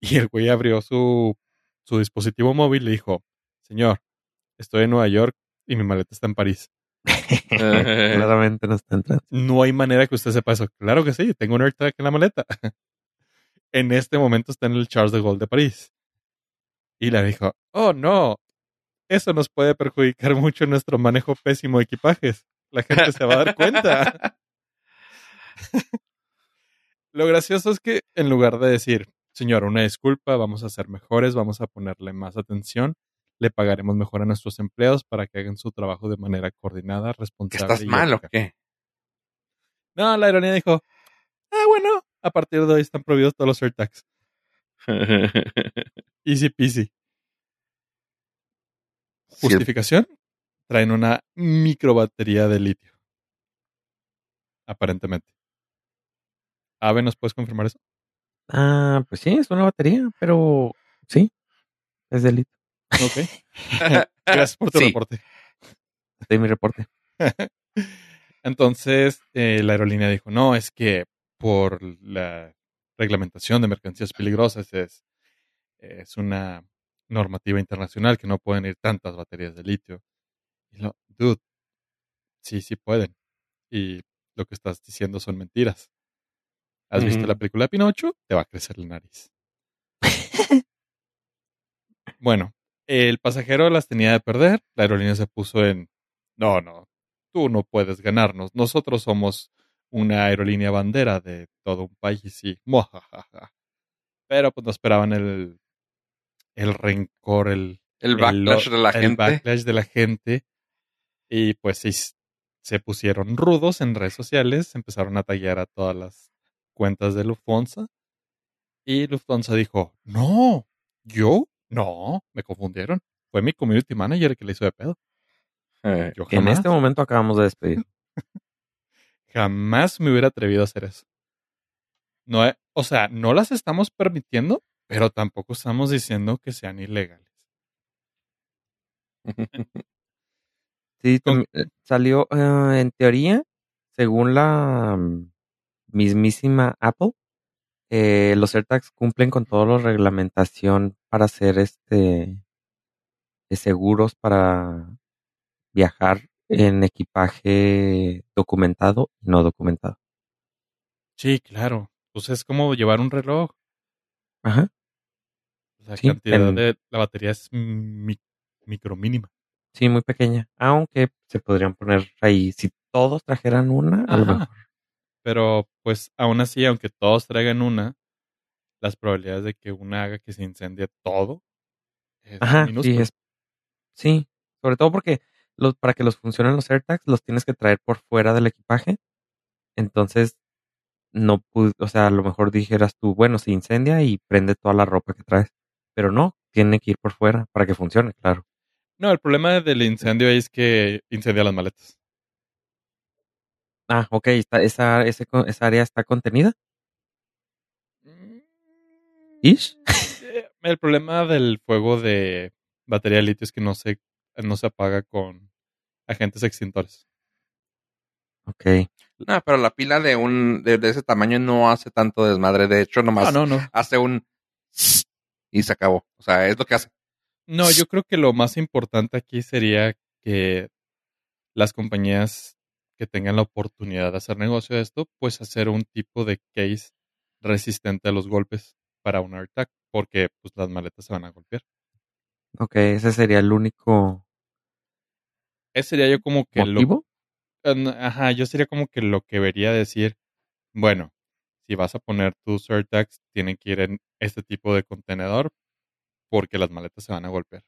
Y el güey abrió su, su dispositivo móvil y le dijo, señor, estoy en Nueva York y mi maleta está en París. <laughs> Claramente no está entrando. No hay manera que usted sepa eso. Claro que sí, tengo un AirTag en la maleta. <laughs> en este momento está en el Charles de Gaulle de París. Y le dijo, oh no, eso nos puede perjudicar mucho en nuestro manejo pésimo de equipajes. La gente se va a dar cuenta. <laughs> <laughs> Lo gracioso es que en lugar de decir, señor, una disculpa, vamos a ser mejores, vamos a ponerle más atención, le pagaremos mejor a nuestros empleados para que hagan su trabajo de manera coordinada, ¿Que responsable. estás y mal o ética". qué? No, la ironía dijo, ah, bueno, a partir de hoy están prohibidos todos los AirTags. <laughs> Easy peasy. Justificación, traen una microbatería de litio. Aparentemente. Ave, ¿nos puedes confirmar eso? Ah, pues sí, es una batería, pero sí, es delito. Ok. <laughs> <laughs> Gracias por tu Sí. reporte. Es mi reporte. <laughs> Entonces, eh, la aerolínea dijo, no, es que por la reglamentación de mercancías peligrosas es, es una normativa internacional que no pueden ir tantas baterías de litio. Y lo, dude, sí, sí pueden. Y lo que estás diciendo son mentiras. ¿Has visto la película de Pinocho? Te va a crecer la nariz. <laughs> bueno, el pasajero las tenía de perder. La aerolínea se puso en, no, no, tú no puedes ganarnos. Nosotros somos una aerolínea bandera de todo un país y muajajaja. Pero pues no esperaban el, el rencor, el, el backlash de la el gente. backlash de la gente. Y pues sí, se pusieron rudos en redes sociales, empezaron a tallar a todas las cuentas de Lufthansa. Y Lufthansa dijo, no, yo, no, me confundieron. Fue mi community manager que le hizo de pedo. Eh, Yo en este momento acabamos de despedir. <laughs> jamás me hubiera atrevido a hacer eso. No, e- o sea, no las estamos permitiendo, pero tampoco estamos diciendo que sean ilegales. <laughs> Sí, eh, salió eh, en teoría, según la mm, mismísima Apple, eh, los AirTags cumplen con toda la reglamentación para ser este eh, seguros para viajar en equipaje documentado y no documentado. Sí, claro. Pues es como llevar un reloj. Ajá. La Sí, cantidad en- de la batería es mi- micro mínima. Sí, muy pequeña. Aunque se podrían poner ahí, si todos trajeran una, a lo mejor. Pero pues aún así, aunque todos traigan una, las probabilidades de que una haga que se incendie todo es Ajá, sí, es, sí. Sobre todo porque los, para que los funcionen los AirTags, los tienes que traer por fuera del equipaje. Entonces, no pude, o sea, a lo mejor dijeras tú, bueno, se incendia y prende toda la ropa que traes. Pero no, tiene que ir por fuera para que funcione, claro. No, el problema del incendio ahí es que incendia las maletas. Ah, ok, está, esa, ese, esa área está contenida. ¿Ish? Eh, El problema del fuego de batería de litio es que no se, no se apaga con agentes extintores. Ok. no, pero la pila de un de, de ese tamaño no hace tanto desmadre. De hecho, nomás No, no, no. hace un y se acabó. O sea, es lo que hace. No, yo creo que lo más importante aquí sería que las compañías que tengan la oportunidad de hacer negocio de esto, pues hacer un tipo de case resistente a los golpes para un AirTag, porque pues las maletas se van a golpear. Ok, ese sería el único Ese sería yo como que lo motivo. Eh, no, Ajá, yo sería como que lo que vería decir, bueno, si vas a poner tus AirTags, tienen que ir en este tipo de contenedor porque las maletas se van a golpear.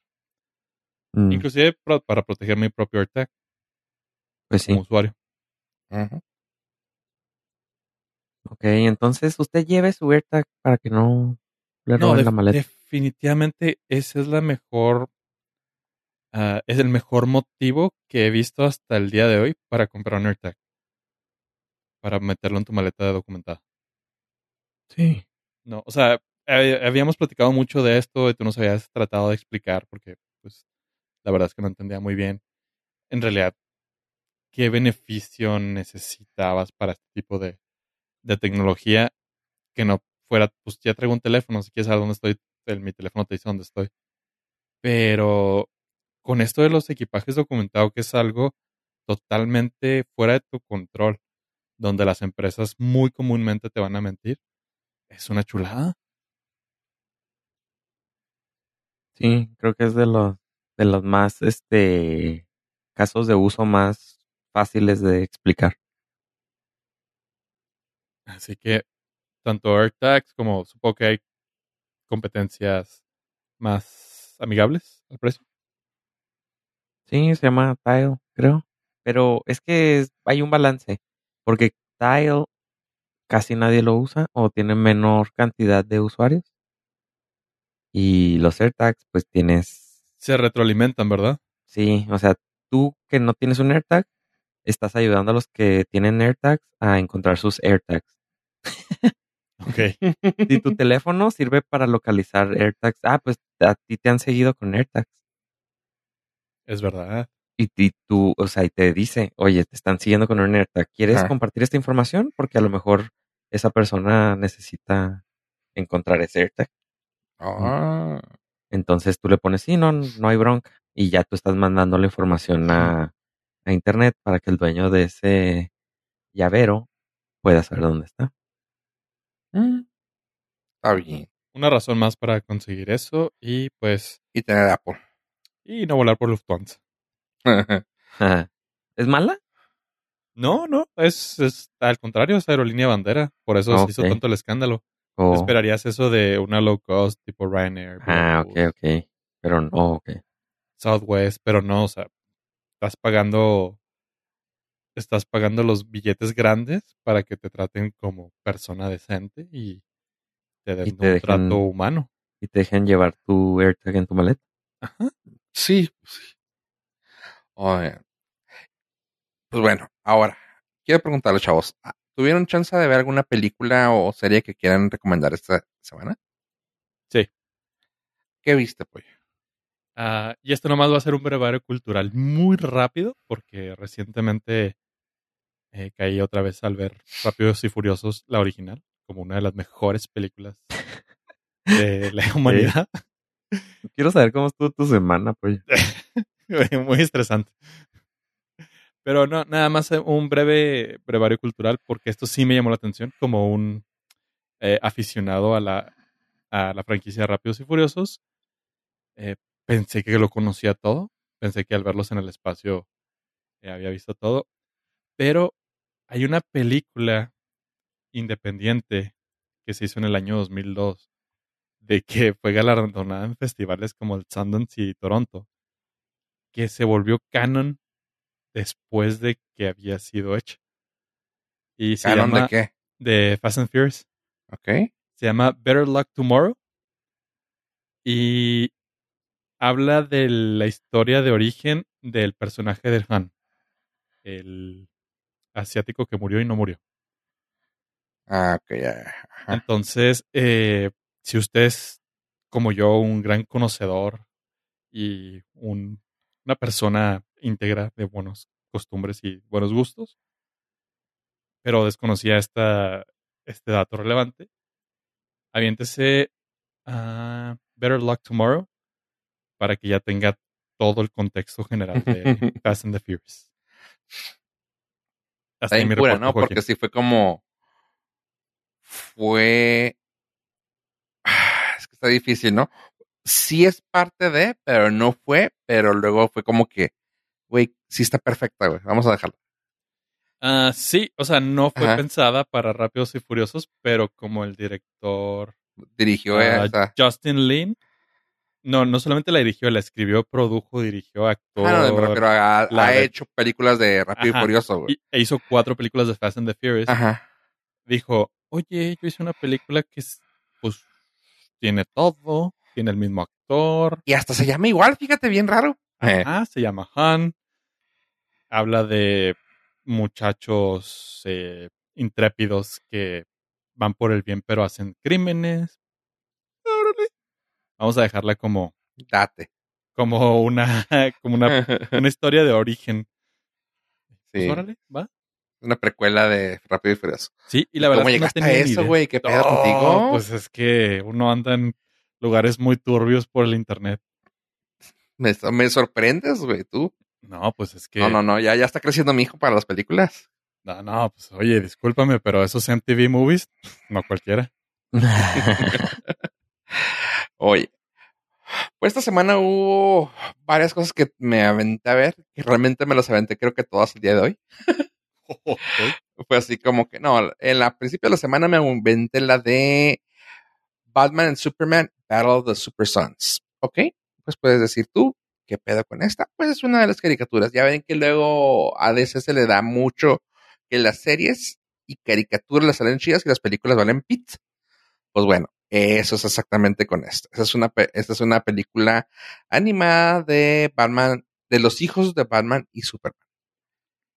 Mm, Inclusive para proteger mi propio AirTag pues sí. como Ujú. Ok, entonces usted lleve su AirTag para que no le roben la maleta. definitivamente ese es la mejor, ah, es el mejor motivo que he visto hasta el día de hoy para comprar un AirTag. Para meterlo en tu maleta de documentada. Sí. No, o sea, eh, habíamos platicado mucho de esto y tú nos habías tratado de explicar porque, pues, la verdad es que no entendía muy bien. En realidad, ¿qué beneficio necesitabas para este tipo de, de tecnología que no fuera, pues ya traigo un teléfono, si quieres saber dónde estoy, mi teléfono te dice dónde estoy. Pero con esto de los equipajes documentados, que es algo totalmente fuera de tu control, donde las empresas muy comúnmente te van a mentir, es una chulada. Sí, creo que es de los de los más este casos de uso más fáciles de explicar. Así que tanto AirTags como supongo que hay competencias más amigables al precio. Sí, se llama Tile, creo. Pero es que es- hay un balance, porque Tile casi nadie lo usa o tiene menor cantidad de usuarios. Y los AirTags, pues tienes, Se retroalimentan, ¿verdad? sí, o sea, tú que no tienes un AirTag, estás ayudando a los que tienen AirTags a encontrar sus AirTags. Ok. Si tu teléfono sirve para localizar AirTags, ah, pues a ti te han seguido con AirTags. es verdad. Y, y tú, o sea, y te dice, oye, te están siguiendo con un AirTag. ¿Quieres Ah. compartir esta información? Porque a lo mejor esa persona necesita encontrar ese AirTag. Ah, Entonces tú le pones, sí, no, no hay bronca. Y ya tú estás mandando la información a, a internet para que el dueño de ese llavero pueda saber dónde está. mm, está bien. Una razón más para conseguir eso y pues, Y tener Apple. y no volar por Lufthansa. <laughs> ¿Es mala? No, no, es, es al contrario, es aerolínea bandera. Por eso se hizo tanto el escándalo. O- Esperarías eso de una low cost tipo Ryanair, ah, ok, ok. Pero no, ok. Southwest, pero no, o sea, estás pagando, estás pagando los billetes grandes para que te traten como persona decente y te den Y un dejen- trato humano. Y te dejan llevar tu AirTag en tu maleta. Ajá. Sí, pues sí. Oye. Pues bueno, ahora, quiero preguntarle, chavos, ¿a- ¿tuvieron chance de ver alguna película o serie que quieran recomendar esta semana? Sí. ¿Qué viste, pollo? Ah, y esto nomás va a ser un brevario cultural muy rápido, porque recientemente eh, caí otra vez al ver Rápidos y Furiosos, la original, como una de las mejores películas de la <laughs> humanidad. Quiero saber cómo estuvo tu semana, pues. <laughs> muy estresante. Pero no, nada más eh, un breve brevario cultural, porque esto sí me llamó la atención como un eh, aficionado a la, a la franquicia de Rápidos y Furiosos. Eh, pensé que lo conocía todo. Pensé que al verlos en el espacio había visto todo. Pero hay una película independiente que se hizo en el año 2002 de que fue galardonada en festivales como el Sundance y Toronto, que se volvió canon después de que había sido hecha. Y se ¿Canon llama de qué? de Fast and Furious. Ok. Se llama Better Luck Tomorrow. Y habla de la historia de origen del personaje de Han, el asiático que murió y no murió. Ah, ok. Ajá. Entonces, eh, si usted es como yo, un gran conocedor y un- una persona íntegra de buenos costumbres y buenos gustos, pero desconocía esta, este dato relevante, aviéntese a Better Luck Tomorrow para que ya tenga todo el contexto general de <laughs> Fast and the Furious. Hasta. Porque sí fue como. Fue. <sighs> Es que está difícil, ¿no? Sí es parte de, pero no fue, pero luego fue como que, güey, sí está perfecta, güey. Vamos a dejarla. Ah, sí, o sea, no fue Ajá. pensada para Rápidos y Furiosos, pero como el director Dirigió ah, esa. Justin Lin, no, no solamente la dirigió, la escribió, produjo, dirigió, actuó Ah, no, me refiero a- la ha de- hecho películas de Rápido Ajá. y Furioso, güey. e hizo cuatro películas de Fast and the Furious. Ajá. Dijo, oye, yo hice una película que es, pues tiene todo, tiene el mismo actor, Y hasta se llama igual, fíjate, bien raro. Eh, Ajá, se llama Han. Habla de muchachos eh, intrépidos que van por el bien pero hacen crímenes. Vamos a dejarla como, date. como una, <laughs> como una, <laughs> una historia de origen. Pues sí. órale, va. Una precuela de Rápido y Furioso. Sí, y la verdad ¿Cómo es que no llegaste tenía ni eso, güey? ¿Qué pedo Oh, contigo? Pues es que uno anda en lugares muy turbios por el internet. Me, me sorprendes, güey, tú. No, pues es que. No, no, no, ya, ya está creciendo mi hijo para las películas. No, no, pues oye, discúlpame, pero esos MTV movies, no cualquiera. <laughs> Oye, pues esta semana hubo varias cosas que me aventé a ver, que realmente me las aventé creo que todas el día de hoy. Fue así como que, no, en la principio de la semana me inventé la de Batman and Superman Battle of the Super Sons. ¿Ok? Pues puedes decir tú, ¿qué pedo con esta? Pues es una de las caricaturas. Ya ven que luego a DC se le da mucho que las series y caricaturas las salen chidas y las películas valen pit. Pues bueno, eso es exactamente con esto. Esta es una, esta es una película animada de Batman, de los hijos de Batman y Superman.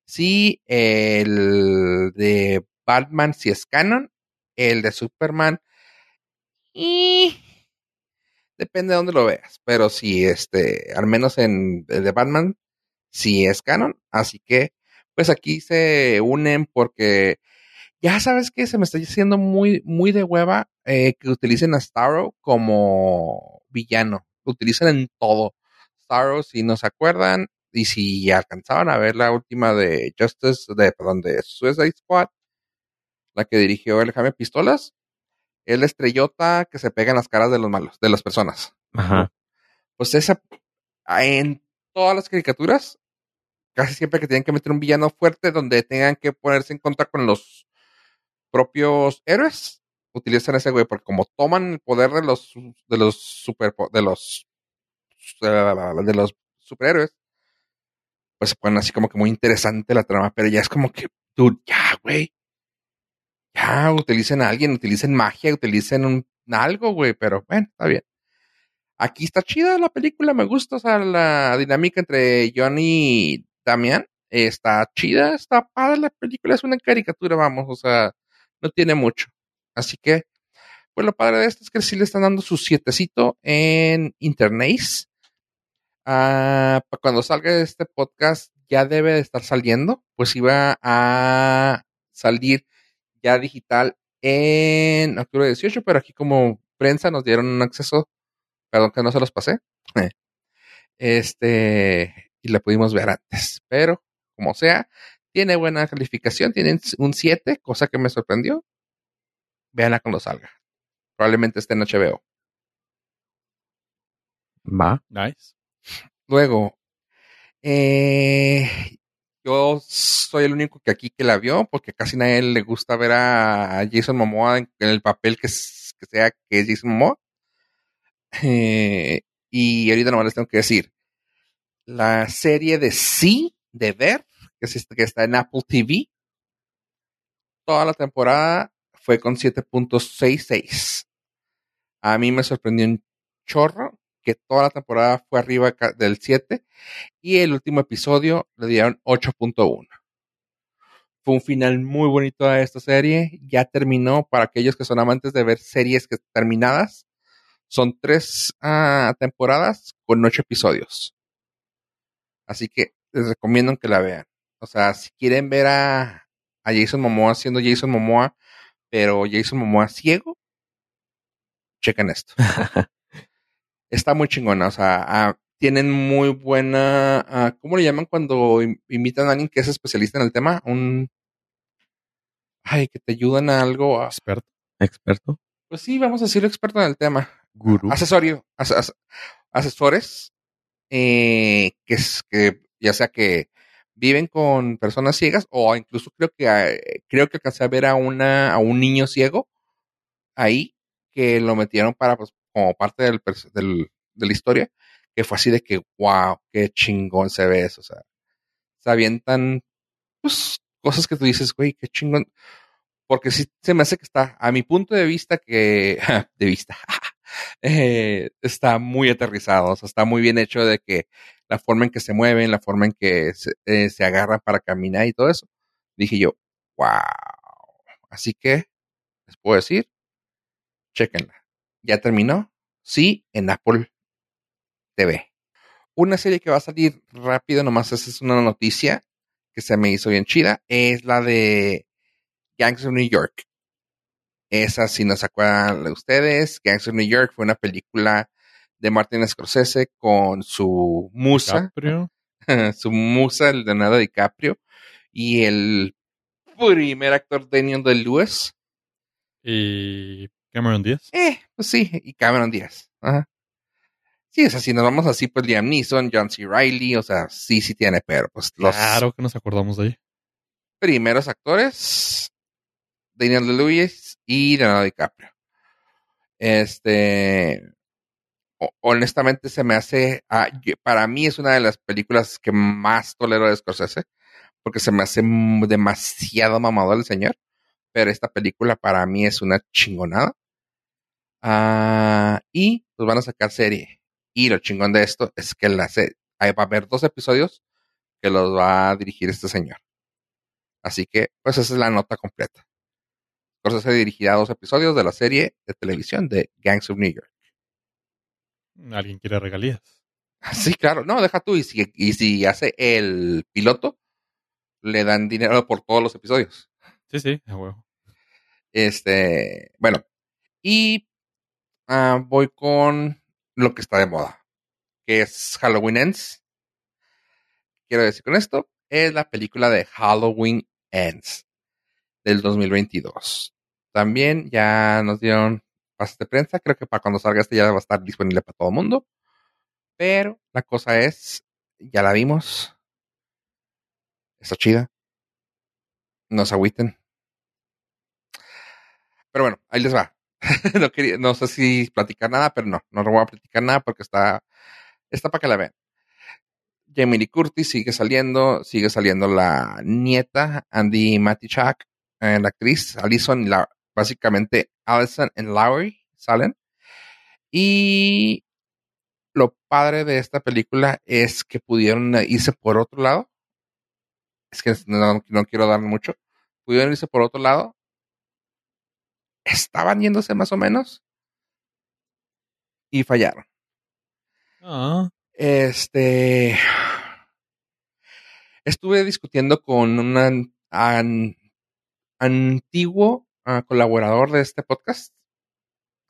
Sí, el de Batman sí es canon, el de Superman y depende de dónde lo veas, pero sí, este, al menos en el de Batman sí es canon, así que pues aquí se unen porque ya sabes que se me está haciendo muy, muy de hueva eh, que utilicen a Starro como villano. Lo utilizan en todo. Starro, si no se acuerdan, y si alcanzaban a ver la última de Justice, de, perdón, de Suicide Squad, la que dirigió el Jaime Pistolas, el estrellota que se pega en las caras de los malos, de las personas. Ajá. Pues esa, en todas las caricaturas, casi siempre que tienen que meter un villano fuerte donde tengan que ponerse en contra con los propios héroes, utilizan ese güey, porque como toman el poder de los de los super de los de los superhéroes, pues se ponen así como que muy interesante la trama, pero ya es como que, dude, ya, güey. Ya, utilicen a alguien, utilicen magia, utilicen un algo, güey, pero bueno, está bien. Aquí está chida la película, me gusta, o sea, la dinámica entre Johnny y Damian Está chida, está padre la película, es una caricatura, vamos, o sea, no tiene mucho. Así que, pues lo padre de esto es que sí le están dando su sietecito en internet. Ah, para cuando salga este podcast ya debe de estar saliendo, pues iba a salir ya digital en octubre 18, pero aquí como prensa nos dieron un acceso, perdón que no se los pasé, este, y la pudimos ver antes, pero como sea, tiene buena calificación, tiene un 7, cosa que me sorprendió. Veanla cuando salga. Probablemente esté en HBO. Va. Nice. Luego, eh, yo soy el único que aquí que la vio, porque casi nadie le gusta ver a Jason Momoa en, el papel que, sea que es Jason Momoa. Eh, y ahorita nomás les tengo que decir, la serie de Sí, de Ver, que, está en Apple TV, toda la temporada fue con 7.66. A mí me sorprendió un chorro que toda la temporada fue arriba del 7 y el último episodio le dieron 8.1. Fue un final muy bonito a esta serie. Ya terminó para aquellos que son amantes de ver series que terminadas. Son tres ah, temporadas con ocho episodios. Así que les recomiendo que la vean. O sea, si quieren ver a, a Jason Momoa siendo Jason Momoa, pero Jason Momoa ciego, chequen esto. <laughs> está muy chingona. O sea, ah, tienen muy buena. Ah, ¿Cómo le llaman cuando invitan a alguien que es especialista en el tema? Un. Ay, que te ayudan a algo. Experto. Experto. Pues sí, vamos a decirlo experto en el tema. Gurú. Asesorio. asesores. Eh, que, es, que ya sea que viven con personas ciegas o incluso creo que ah, creo que alcancé a ver a una a un niño ciego ahí que lo metieron para pues, como parte del, de la historia, que fue así de que, wow, qué chingón se ve eso, o sea, se avientan, pues, cosas que tú dices, güey, qué chingón, porque sí se me hace que está, a mi punto de vista, que, <laughs> de vista, <laughs> eh, está muy aterrizado, o sea, está muy bien hecho de que la forma en que se mueven, la forma en que se, eh, agarran para caminar y todo eso, dije yo, wow, así que, les puedo decir, chequenla. ¿Ya terminó? Sí, en Apple TV. Una serie que va a salir rápido, nomás esa es una noticia que se me hizo bien chida, es la de Gangs of New York. Esa, si no se acuerdan de ustedes, Gangs of New York fue una película de Martin Scorsese con su musa, <laughs> su musa, el Leonardo DiCaprio, y el primer actor Daniel de Lewis. Y Cameron Díaz. Eh, pues sí, y Cameron Díaz. Ajá. Sí, o sea, si nos vamos así, pues Liam Neeson, John C. Riley, o sea, sí, sí tiene, pero pues los. Claro que nos acordamos de ahí. Primeros actores: Daniel Lewis y Leonardo DiCaprio. Este. Honestamente, se me hace. Ah, para mí es una de las películas que más tolero de Scorsese, porque se me hace demasiado mamador el señor. Pero esta película para mí es una chingonada. Ah, y pues van a sacar serie. Y lo chingón de esto es que la va a haber dos episodios que los va a dirigir este señor. Así que, pues esa es la nota completa. Por eso se dirigirá dos episodios de la serie de televisión de Gangs of New York. ¿Alguien quiere regalías? <laughs> Sí, claro. No, deja tú. Y si, y si hace el piloto, le dan dinero por todos los episodios. Sí, sí, a huevo. Este, bueno. Y Ah, voy con lo que está de moda, que es Halloween Ends. Quiero decir con esto, es la película de Halloween Ends del 2022. También ya nos dieron pases de prensa, creo que para cuando salga este ya va a estar disponible para todo el mundo. Pero la cosa es, ya la vimos. Está chida. No se agüiten. Pero bueno, ahí les va. <laughs> no, quería, no sé si platicar nada, pero no, no voy a platicar nada porque está, está para que la vean. Jamie Lee Curtis sigue saliendo, sigue saliendo la nieta, Andy Matichak, eh, la actriz, Alison, la, básicamente Allison y Lowry salen. Y lo padre de esta película es que pudieron irse por otro lado es que no, no quiero dar mucho, pudieron irse por otro lado. Estaban yéndose más o menos y fallaron. Ah, Este. Estuve discutiendo con un an- an- antiguo colaborador de este podcast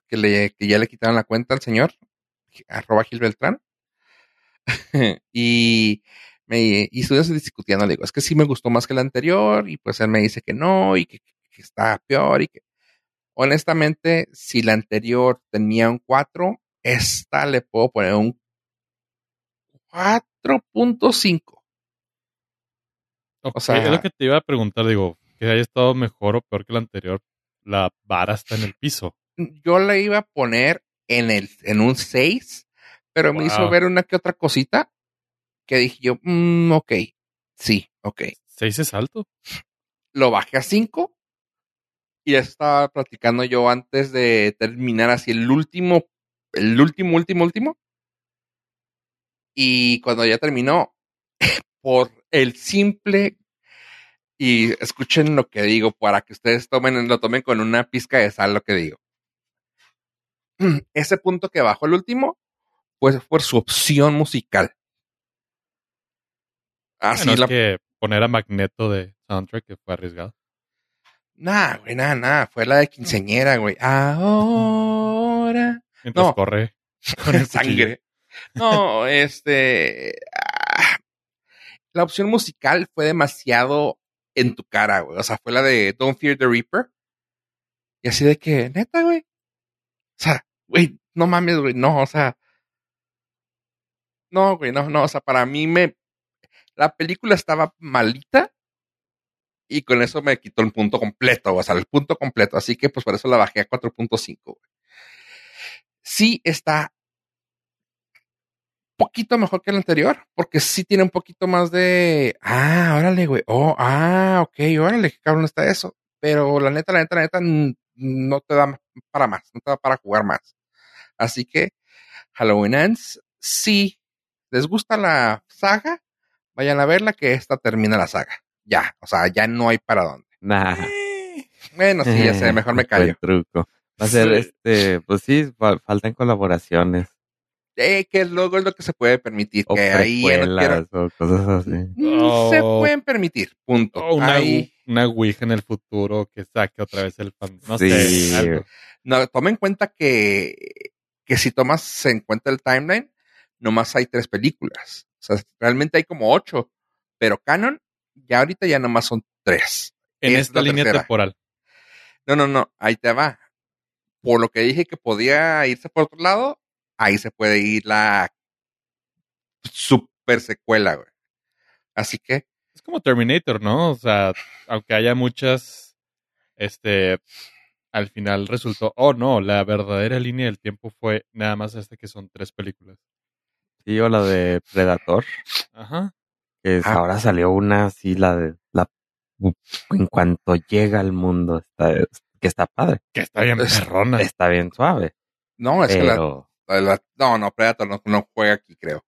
que, le, que ya le quitaron la cuenta al señor, arroba Gil Beltrán. <laughs> y me y estuvimos discutiendo, le digo, es que sí me gustó más que el anterior, y pues él me dice que no, y que, que está peor, y que honestamente, si la anterior tenía un 4, esta le puedo poner un 4.5. ok, O sea- es lo que te iba a preguntar, digo, que haya estado mejor o peor que el anterior. La vara está en el piso. Yo le iba a poner en, el, en un 6, pero me hizo ver una que otra cosita que dije yo, mm, ok, sí, ok. ¿Seis es alto? Lo bajé a 5 y ya estaba platicando yo antes de terminar así el último, el último, último, último. Y cuando ya terminó, <laughs> por el simple y escuchen lo que digo para que ustedes tomen, lo tomen con una pizca de sal lo que digo. <clears throat> Ese punto que bajó el último, pues por su opción musical. Así Bueno, es la que poner a Magneto de soundtrack que fue arriesgado. Nah, güey, nada, nada. Fue la de quinceñera, güey. Ahora. Mientras No. corre <laughs> con. Sangre. No, este. ah, la opción musical fue demasiado en tu cara, güey. O sea, fue la de Don't Fear the Reaper. Y así de que, neta, güey. O sea, güey, no mames, güey. No, o sea. No, güey, no, no. O sea, para mí me. La película estaba malita. Y con eso me quitó el punto completo, o sea, el punto completo. Así que, pues, por eso la bajé a 4.5, güey. Sí está poquito mejor que el anterior, porque sí tiene un poquito más de, ah, órale, güey, oh, ah, ok, órale, qué cabrón está eso. Pero la neta, la neta, la neta, no te da para más, no te da para jugar más. Así que, Halloween Ends, si les gusta la saga, vayan a verla, que esta termina la saga. Ya, o sea, ya no hay para dónde. Nah. Bueno, sí, ya sé, mejor me <laughs> Buen callo. truco. Va a ser Sí. este, pues sí, fa- faltan colaboraciones. Eh, que luego es lo que se puede permitir, O que ahí ya no quiero- o cosas así. Mm, se Oh. pueden permitir, punto. O una, Ahí- una Ouija en el futuro que saque otra vez el fan. No Sí. sé. algo. No, toma en cuenta que, que si tomas en cuenta el timeline, nomás hay tres películas. O sea, realmente hay como ocho, pero canon, ya ahorita ya nomás son tres. En Es esta línea tercera. temporal. No, no, no, ahí te va. Por lo que dije que podía irse por otro lado, ahí se puede ir la super secuela, güey. Así que, Es como Terminator, ¿no? O sea, aunque haya muchas, este, al final resultó, oh no, la verdadera línea del tiempo fue nada más esta que son tres películas. Sí, o la de Predator, Ajá. que Ah. ahora salió una así, la de la en cuanto llega al mundo, está, que está padre, Que está bien Es- perrona. está bien suave, no, es que la, pero la- no, no, Predator no, no juega aquí, creo.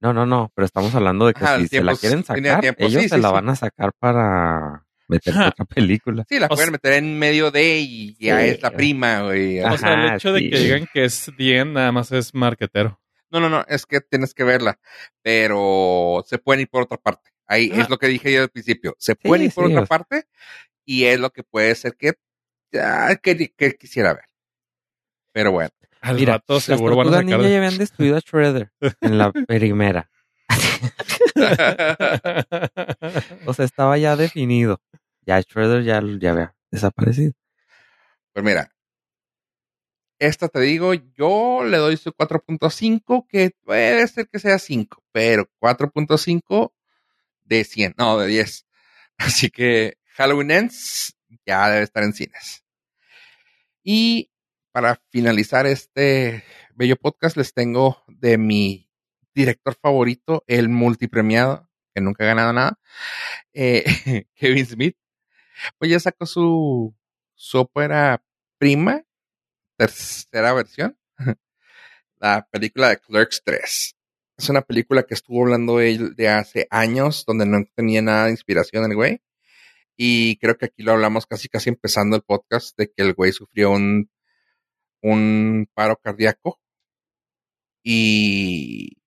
no, no, no, pero estamos hablando de que Ajá, si se la quieren sacar, tiempo, ellos sí, se sí, la sí. van a sacar para meter Ajá. otra película. Sí, la O pueden sea- meter en medio de y ya Sí. es la prima, güey. O sea, el hecho de que digan que es bien nada más es marquetero. No, no, no, es que tienes que verla, pero se pueden ir por otra parte. Ahí Ajá. es lo que dije yo al principio. Se pueden ir por sí, otra o sea. parte y es lo que puede ser que, ya, que, que quisiera ver. Pero bueno, Al Mira, rato Las seguro van a tortugas sacar. ninja ya habían destruido a Shredder en la <laughs> primera. O sea, estaba ya definido. Ya Shredder ya, ya había desaparecido. pues mira. Esta te digo, yo le doy su 4.5, que puede ser que sea 5, pero 4.5 de 100, no, de 10. <laughs> Así que Halloween Ends ya debe estar en cines. Y para finalizar este bello podcast, les tengo de mi director favorito, el multipremiado, que nunca ha ganado nada, eh, <laughs> Kevin Smith. Pues ya sacó su, su ópera prima, tercera versión, <laughs> la película de Clerks 3. Es una película que estuvo hablando él de hace años, donde no tenía nada de inspiración el güey. Y creo que aquí lo hablamos casi casi empezando el podcast de que el güey sufrió un, un paro cardíaco. Y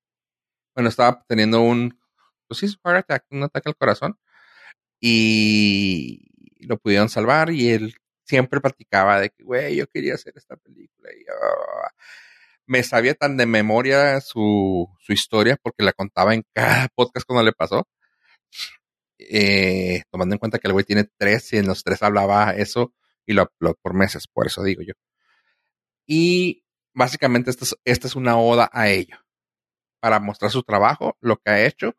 bueno, estaba teniendo un, pues sí, un ataque al corazón. Y lo pudieron salvar y él siempre platicaba de que, güey, yo quería hacer esta película. Y me sabía tan de memoria su, su historia porque la contaba en cada podcast cuando le pasó. Eh, tomando en cuenta que el güey tiene tres y en los tres hablaba eso y lo habló por meses, por eso digo yo. Y básicamente esta es, esta es una oda a ello, para mostrar su trabajo, lo que ha hecho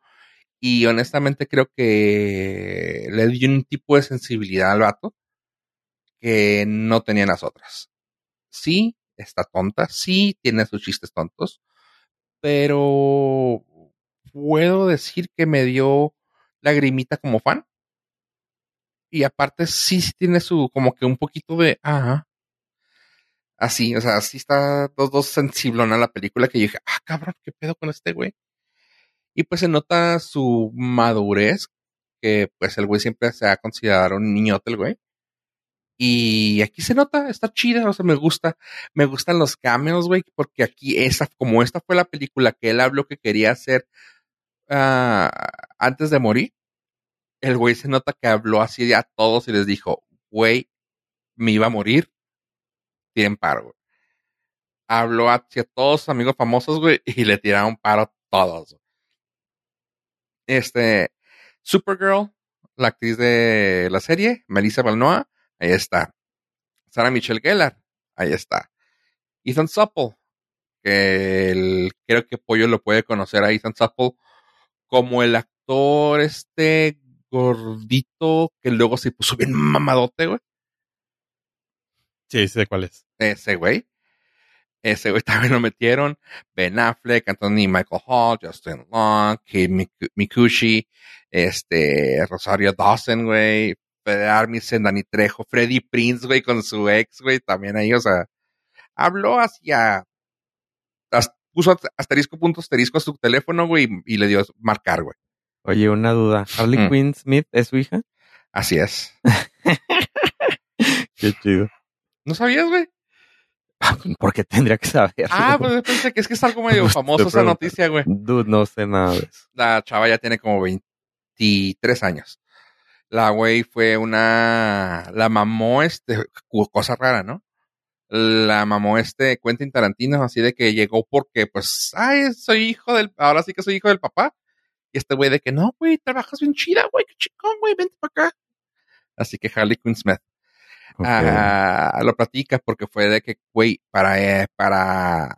y honestamente creo que le dio un tipo de sensibilidad al vato que no tenían las otras. Sí, está tonta, sí, tiene sus chistes tontos, pero puedo decir que me dio lagrimita como fan. Y aparte sí, sí tiene su, como que un poquito de, ah, así, o sea, sí está dos, sensiblona la película que yo dije, ah, cabrón, ¿qué pedo con este güey? Y pues se nota su madurez, que pues el güey siempre se ha considerado un niñote el güey. Y aquí se nota, está chida, o sea, me gusta, me gustan los cameos, güey, porque aquí esa, como esta fue la película que él habló que quería hacer uh, antes de morir, el güey se nota que habló así a todos y les dijo, güey, me iba a morir, tienen paro, güey. Habló hacia todos sus amigos famosos, güey, y le tiraron paro a todos. Este, Supergirl, la actriz de la serie, Melissa Balnoa, ahí está. Sarah Michelle Gellar, ahí está. Ethan Supple, que el, creo que Pollo lo puede conocer a Ethan Supple como el actor este gordito que luego se puso bien mamadote, güey. Sí, sé cuál es. Ese güey. Ese güey <laughs> también lo metieron. Ben Affleck, Anthony Michael Hall, Justin Long, Kate Mikushi, este, Rosario Dawson, güey, Fede Armisen, Dani Trejo, Freddy Prince, güey, con su ex, güey, también ahí, o sea, habló hacia, puso asterisco punto asterisco a su teléfono, güey, y le dio marcar, güey. Oye, una duda. ¿Harley mm. Quinn Smith es su hija? Así es. <laughs> Qué chido. ¿No sabías, güey? Porque tendría que saber. Ah, <laughs> pues pensé que es que es algo medio famoso esa noticia, güey. Dude, no sé nada de eso. La chava ya tiene como 23 años. La güey fue una. La mamó este. Cosa rara, ¿no? La mamó este Quentin Tarantino, así de que llegó porque, pues, ay, soy hijo del. Ahora sí que soy hijo del papá. Y este güey de que no, güey, trabajas bien chida, güey, qué chingón, güey, vente para acá. Así que Harley Quinn Smith. Ah, lo platica porque fue de que, güey, para, eh, para,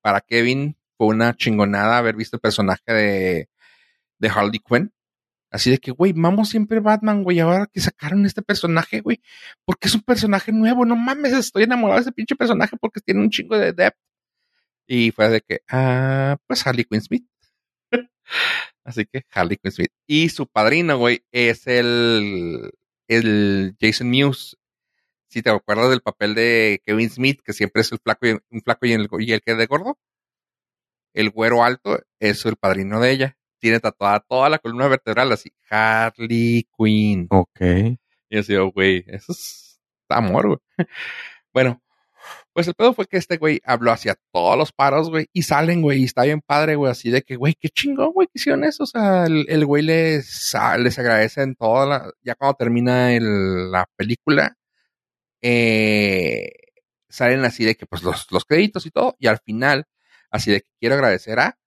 para Kevin fue una chingonada haber visto el personaje de, de Harley Quinn. Así de que, güey, vamos siempre Batman, güey, ahora que sacaron este personaje, güey, porque es un personaje nuevo, no mames, estoy enamorado de ese pinche personaje porque tiene un chingo de depth. Y fue de que, ah, pues Harley Quinn Smith. <laughs> Así que Harley Quinn Smith. Y su padrino, güey, es el, el Jason Mewes, si te acuerdas del papel de Kevin Smith, que siempre es el flaco y, un flaco y el, y el que es de gordo, el güero alto es el padrino de ella. Tiene tatuada toda la columna vertebral así, Harley Quinn. Ok. Y así, oh, güey, eso es amor, güey. <laughs> Bueno, pues el pedo fue que este güey habló hacia todos los paros, güey, y salen, güey, y está bien padre, güey, así de que, güey, qué chingón, güey, que hicieron eso. O sea, el, güey les, les agradece en toda la, ya cuando termina el, la película, eh, salen así de que, pues, los, los créditos y todo, y al final, así de que quiero agradecer a,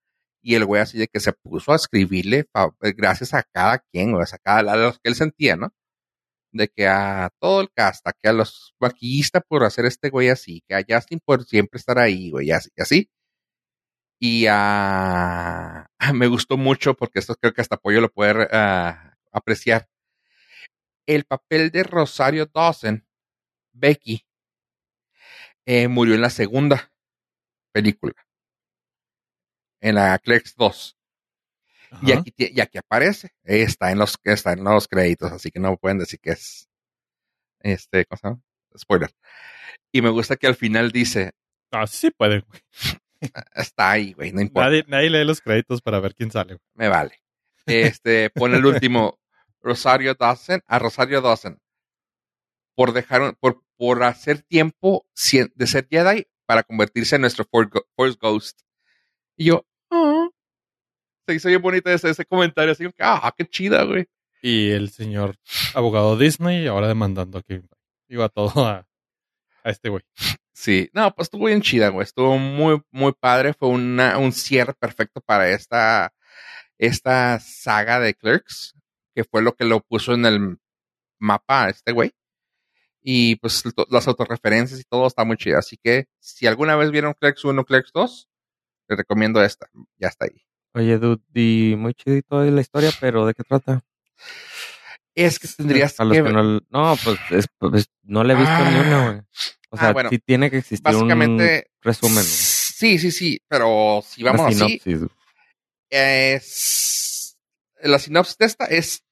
y el güey así de que se puso a escribirle eh, gracias a cada quien, güey, a cada a los que él sentía, ¿no? De que a todo el cast, que a los maquillistas por hacer este güey así, que a Justin por siempre estar ahí, güey, así, y así. Y a... <laughs> me gustó mucho porque esto creo que hasta Pollo lo puede uh, apreciar. El papel de Rosario Dawson Becky, eh, murió en la segunda película, en la Clerks 2. Y aquí, y aquí aparece, está en los está en los créditos, así que no pueden decir que es este cosa, spoiler. Y me gusta que al final dice, ah sí puede. <laughs> Está ahí, güey, no importa. Nadie, nadie lee los créditos para ver quién sale. Me vale. Este, pone el último, Rosario Dawson, a Rosario Dawson. Por dejar, un- por, por hacer tiempo de ser Jedi para convertirse en nuestro Force Ghost. Y yo, ah. Se hizo bien bonito ese, ese comentario, así que, ah, qué chida, güey. Y el señor abogado Disney ahora demandando a Kevin Feige. Digo a todo a, a este güey. Sí, no, pues estuvo bien chida, güey. Estuvo muy, muy padre. Fue una, un cierre perfecto para esta, esta saga de Clerks, que fue lo que lo puso en el mapa a este güey. Y pues las autorreferencias y todo está muy chido. Así que si alguna vez vieron Clerks 1 Clerks 2, les recomiendo esta. Ya está ahí. Oye, dude, y muy chidito la historia, pero ¿de qué trata? Es que tendrías los que... que no, no, pues, es- pues, no le he visto ni una, Ah. güey. O Ah, sea, bueno, sí tiene que existir un Básicamente... resumen, güey. Sí, sí, sí. Pero si vamos una así... sinopsis. güey. Es... La sinopsis de esta es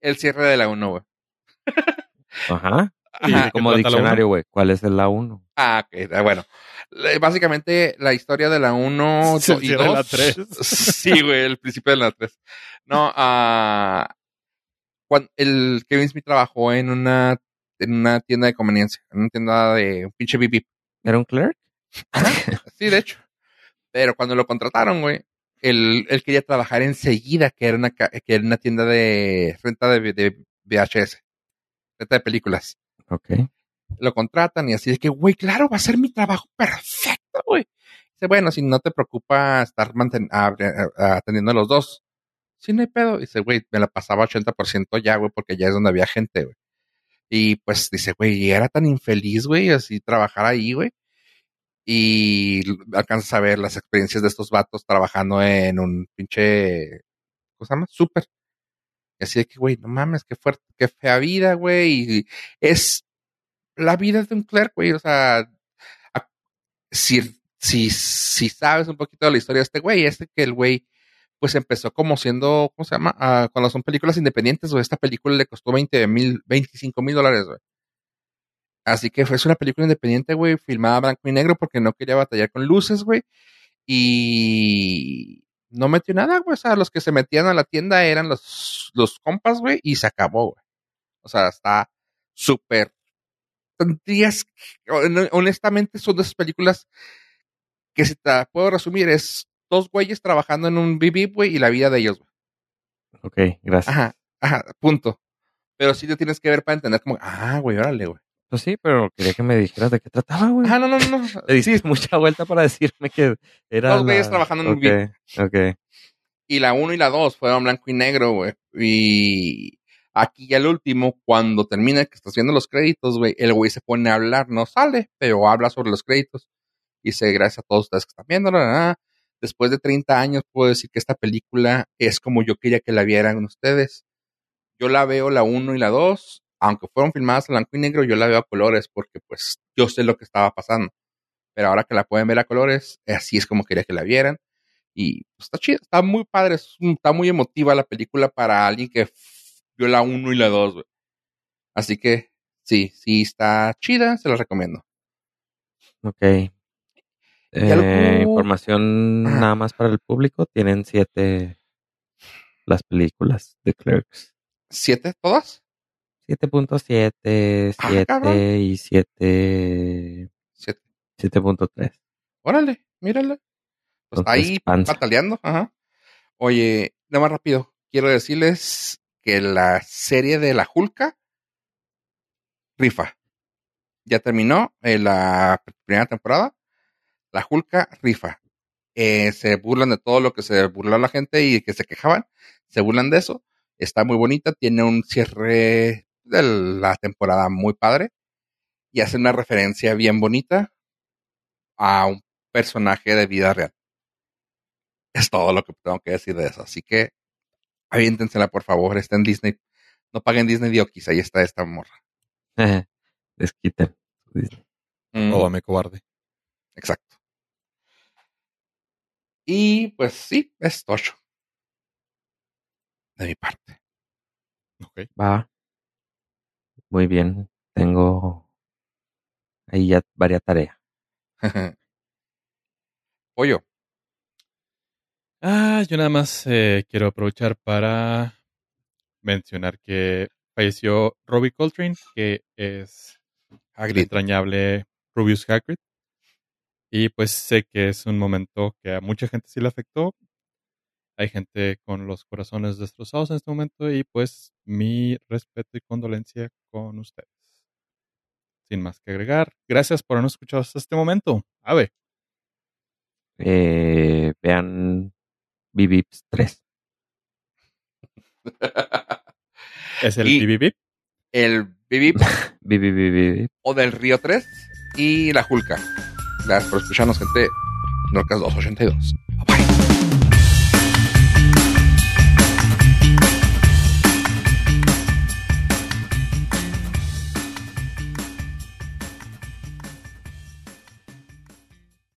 el cierre de la 1, güey. Ajá. ¿Y de Ajá. qué Como la diccionario, güey. ¿Cuál es el A1? Ah, ok, ah, bueno. Básicamente la historia de la 1 Se y la 2. tres. Sí, güey, el principio de la 3. No, ah, cuando el Kevin Smith trabajó en una, en una tienda de conveniencia, en una tienda de un pinche bip bip. ¿Era un clerk? Sí, de hecho. Pero cuando lo contrataron, güey, él, él quería trabajar enseguida, que era una, que era una tienda de renta de, de VHS, renta de películas. Ok. lo contratan y así de que, güey, claro, va a ser mi trabajo perfecto, güey. Dice, bueno, si no te preocupa estar atendiendo a los dos, sí, no hay pedo. Dice, güey, me la pasaba 80% ya, güey, porque ya es donde había gente, güey. Y pues dice, güey, era tan infeliz, güey, así trabajar ahí, güey. Y alcanzas a ver las experiencias de estos vatos trabajando en un pinche, ¿cómo se llama? Súper. Así de que, güey, no mames, qué fuerte, qué fea vida, güey. Y es la vida de un clerk, güey. O sea, si, si, si sabes un poquito de la historia de este güey, este que el güey, pues empezó como siendo, ¿cómo se llama? Ah, cuando son películas independientes, güey. Esta película le costó 20 mil, 25 mil dólares, güey. Así que fue una película independiente, güey, filmada blanco y negro porque no quería batallar con luces, güey. Y no metió nada, güey. O sea, los que se metían a la tienda eran los, los compas, güey, y se acabó, güey. O sea, está súper. Hon- Honestamente, son de esas películas que si te puedo resumir, es dos güeyes trabajando en un BB, güey, y la vida de ellos, güey. Ok, gracias. Ajá, ajá, punto. Pero sí te tienes que ver para entender como, ah, güey, órale, güey. Pues sí, pero quería que me dijeras de qué trataba, güey. Ajá, no, no, no. Te <laughs> diste mucha vuelta para decirme que era. Dos güeyes la- trabajando en un Ok, ok. Y la 1 y la 2 fueron blanco y negro, güey. Y aquí ya el último, cuando termina que estás viendo los créditos, güey, el güey se pone a hablar, no sale, pero habla sobre los créditos. Y dice, gracias a todos ustedes que están viendo, después de 30 años puedo decir que esta película es como yo quería que la vieran ustedes. Yo la veo la 1 y la 2, aunque fueron filmadas en blanco y negro, yo la veo a colores porque pues yo sé lo que estaba pasando. Pero ahora que la pueden ver a colores, así es como quería que la vieran. Y pues, está chida, está muy padre, está muy emotiva la película para alguien que vio la 1 y la 2, güey. Así que sí, sí está chida, se la recomiendo. Ok. Eh, Información nada más para el público. Tienen siete las películas de Clerks. ¿Siete todas? 7.7, Ah, 7 cabrón. y 7, Siete. 7.3. Órale, mírala. Pues Entonces, ahí panza. pataleando, ajá. Oye, nada más rápido, quiero decirles que la serie de la Hulka rifa. Ya terminó eh, la primera temporada. La Hulka rifa. Eh, se burlan de todo lo que se burló la gente y que se quejaban. Se burlan de eso. Está muy bonita. Tiene un cierre de la temporada muy padre. Y hace una referencia bien bonita a un personaje de vida real. Es todo lo que tengo que decir de eso. Así que aviéntensela, por favor. Está en Disney. No paguen Disney Diokis. Ahí está esta morra. <laughs> Desquiten. Mm. Oh, me cobarde. Exacto. Y pues sí, es tocho. De mi parte. Ok. Va. Muy bien. Tengo ahí ya varias tareas. <laughs> Pollo. Ah, yo nada más eh, quiero aprovechar para mencionar que falleció Robbie Coltrane, que es el Hagrid. entrañable Rubius Hagrid. Y pues sé que es un momento que a mucha gente sí le afectó. Hay gente con los corazones destrozados en este momento y pues mi respeto y condolencia con ustedes. Sin más que agregar, gracias por habernos escuchado hasta este momento. Ave. Eh, vean BBips 3. Es el BBB. El Bibip <laughs> BBBBB. o del Río 3 y la Julka. Gracias por escucharnos, gente. Norcas 282. Bye bye.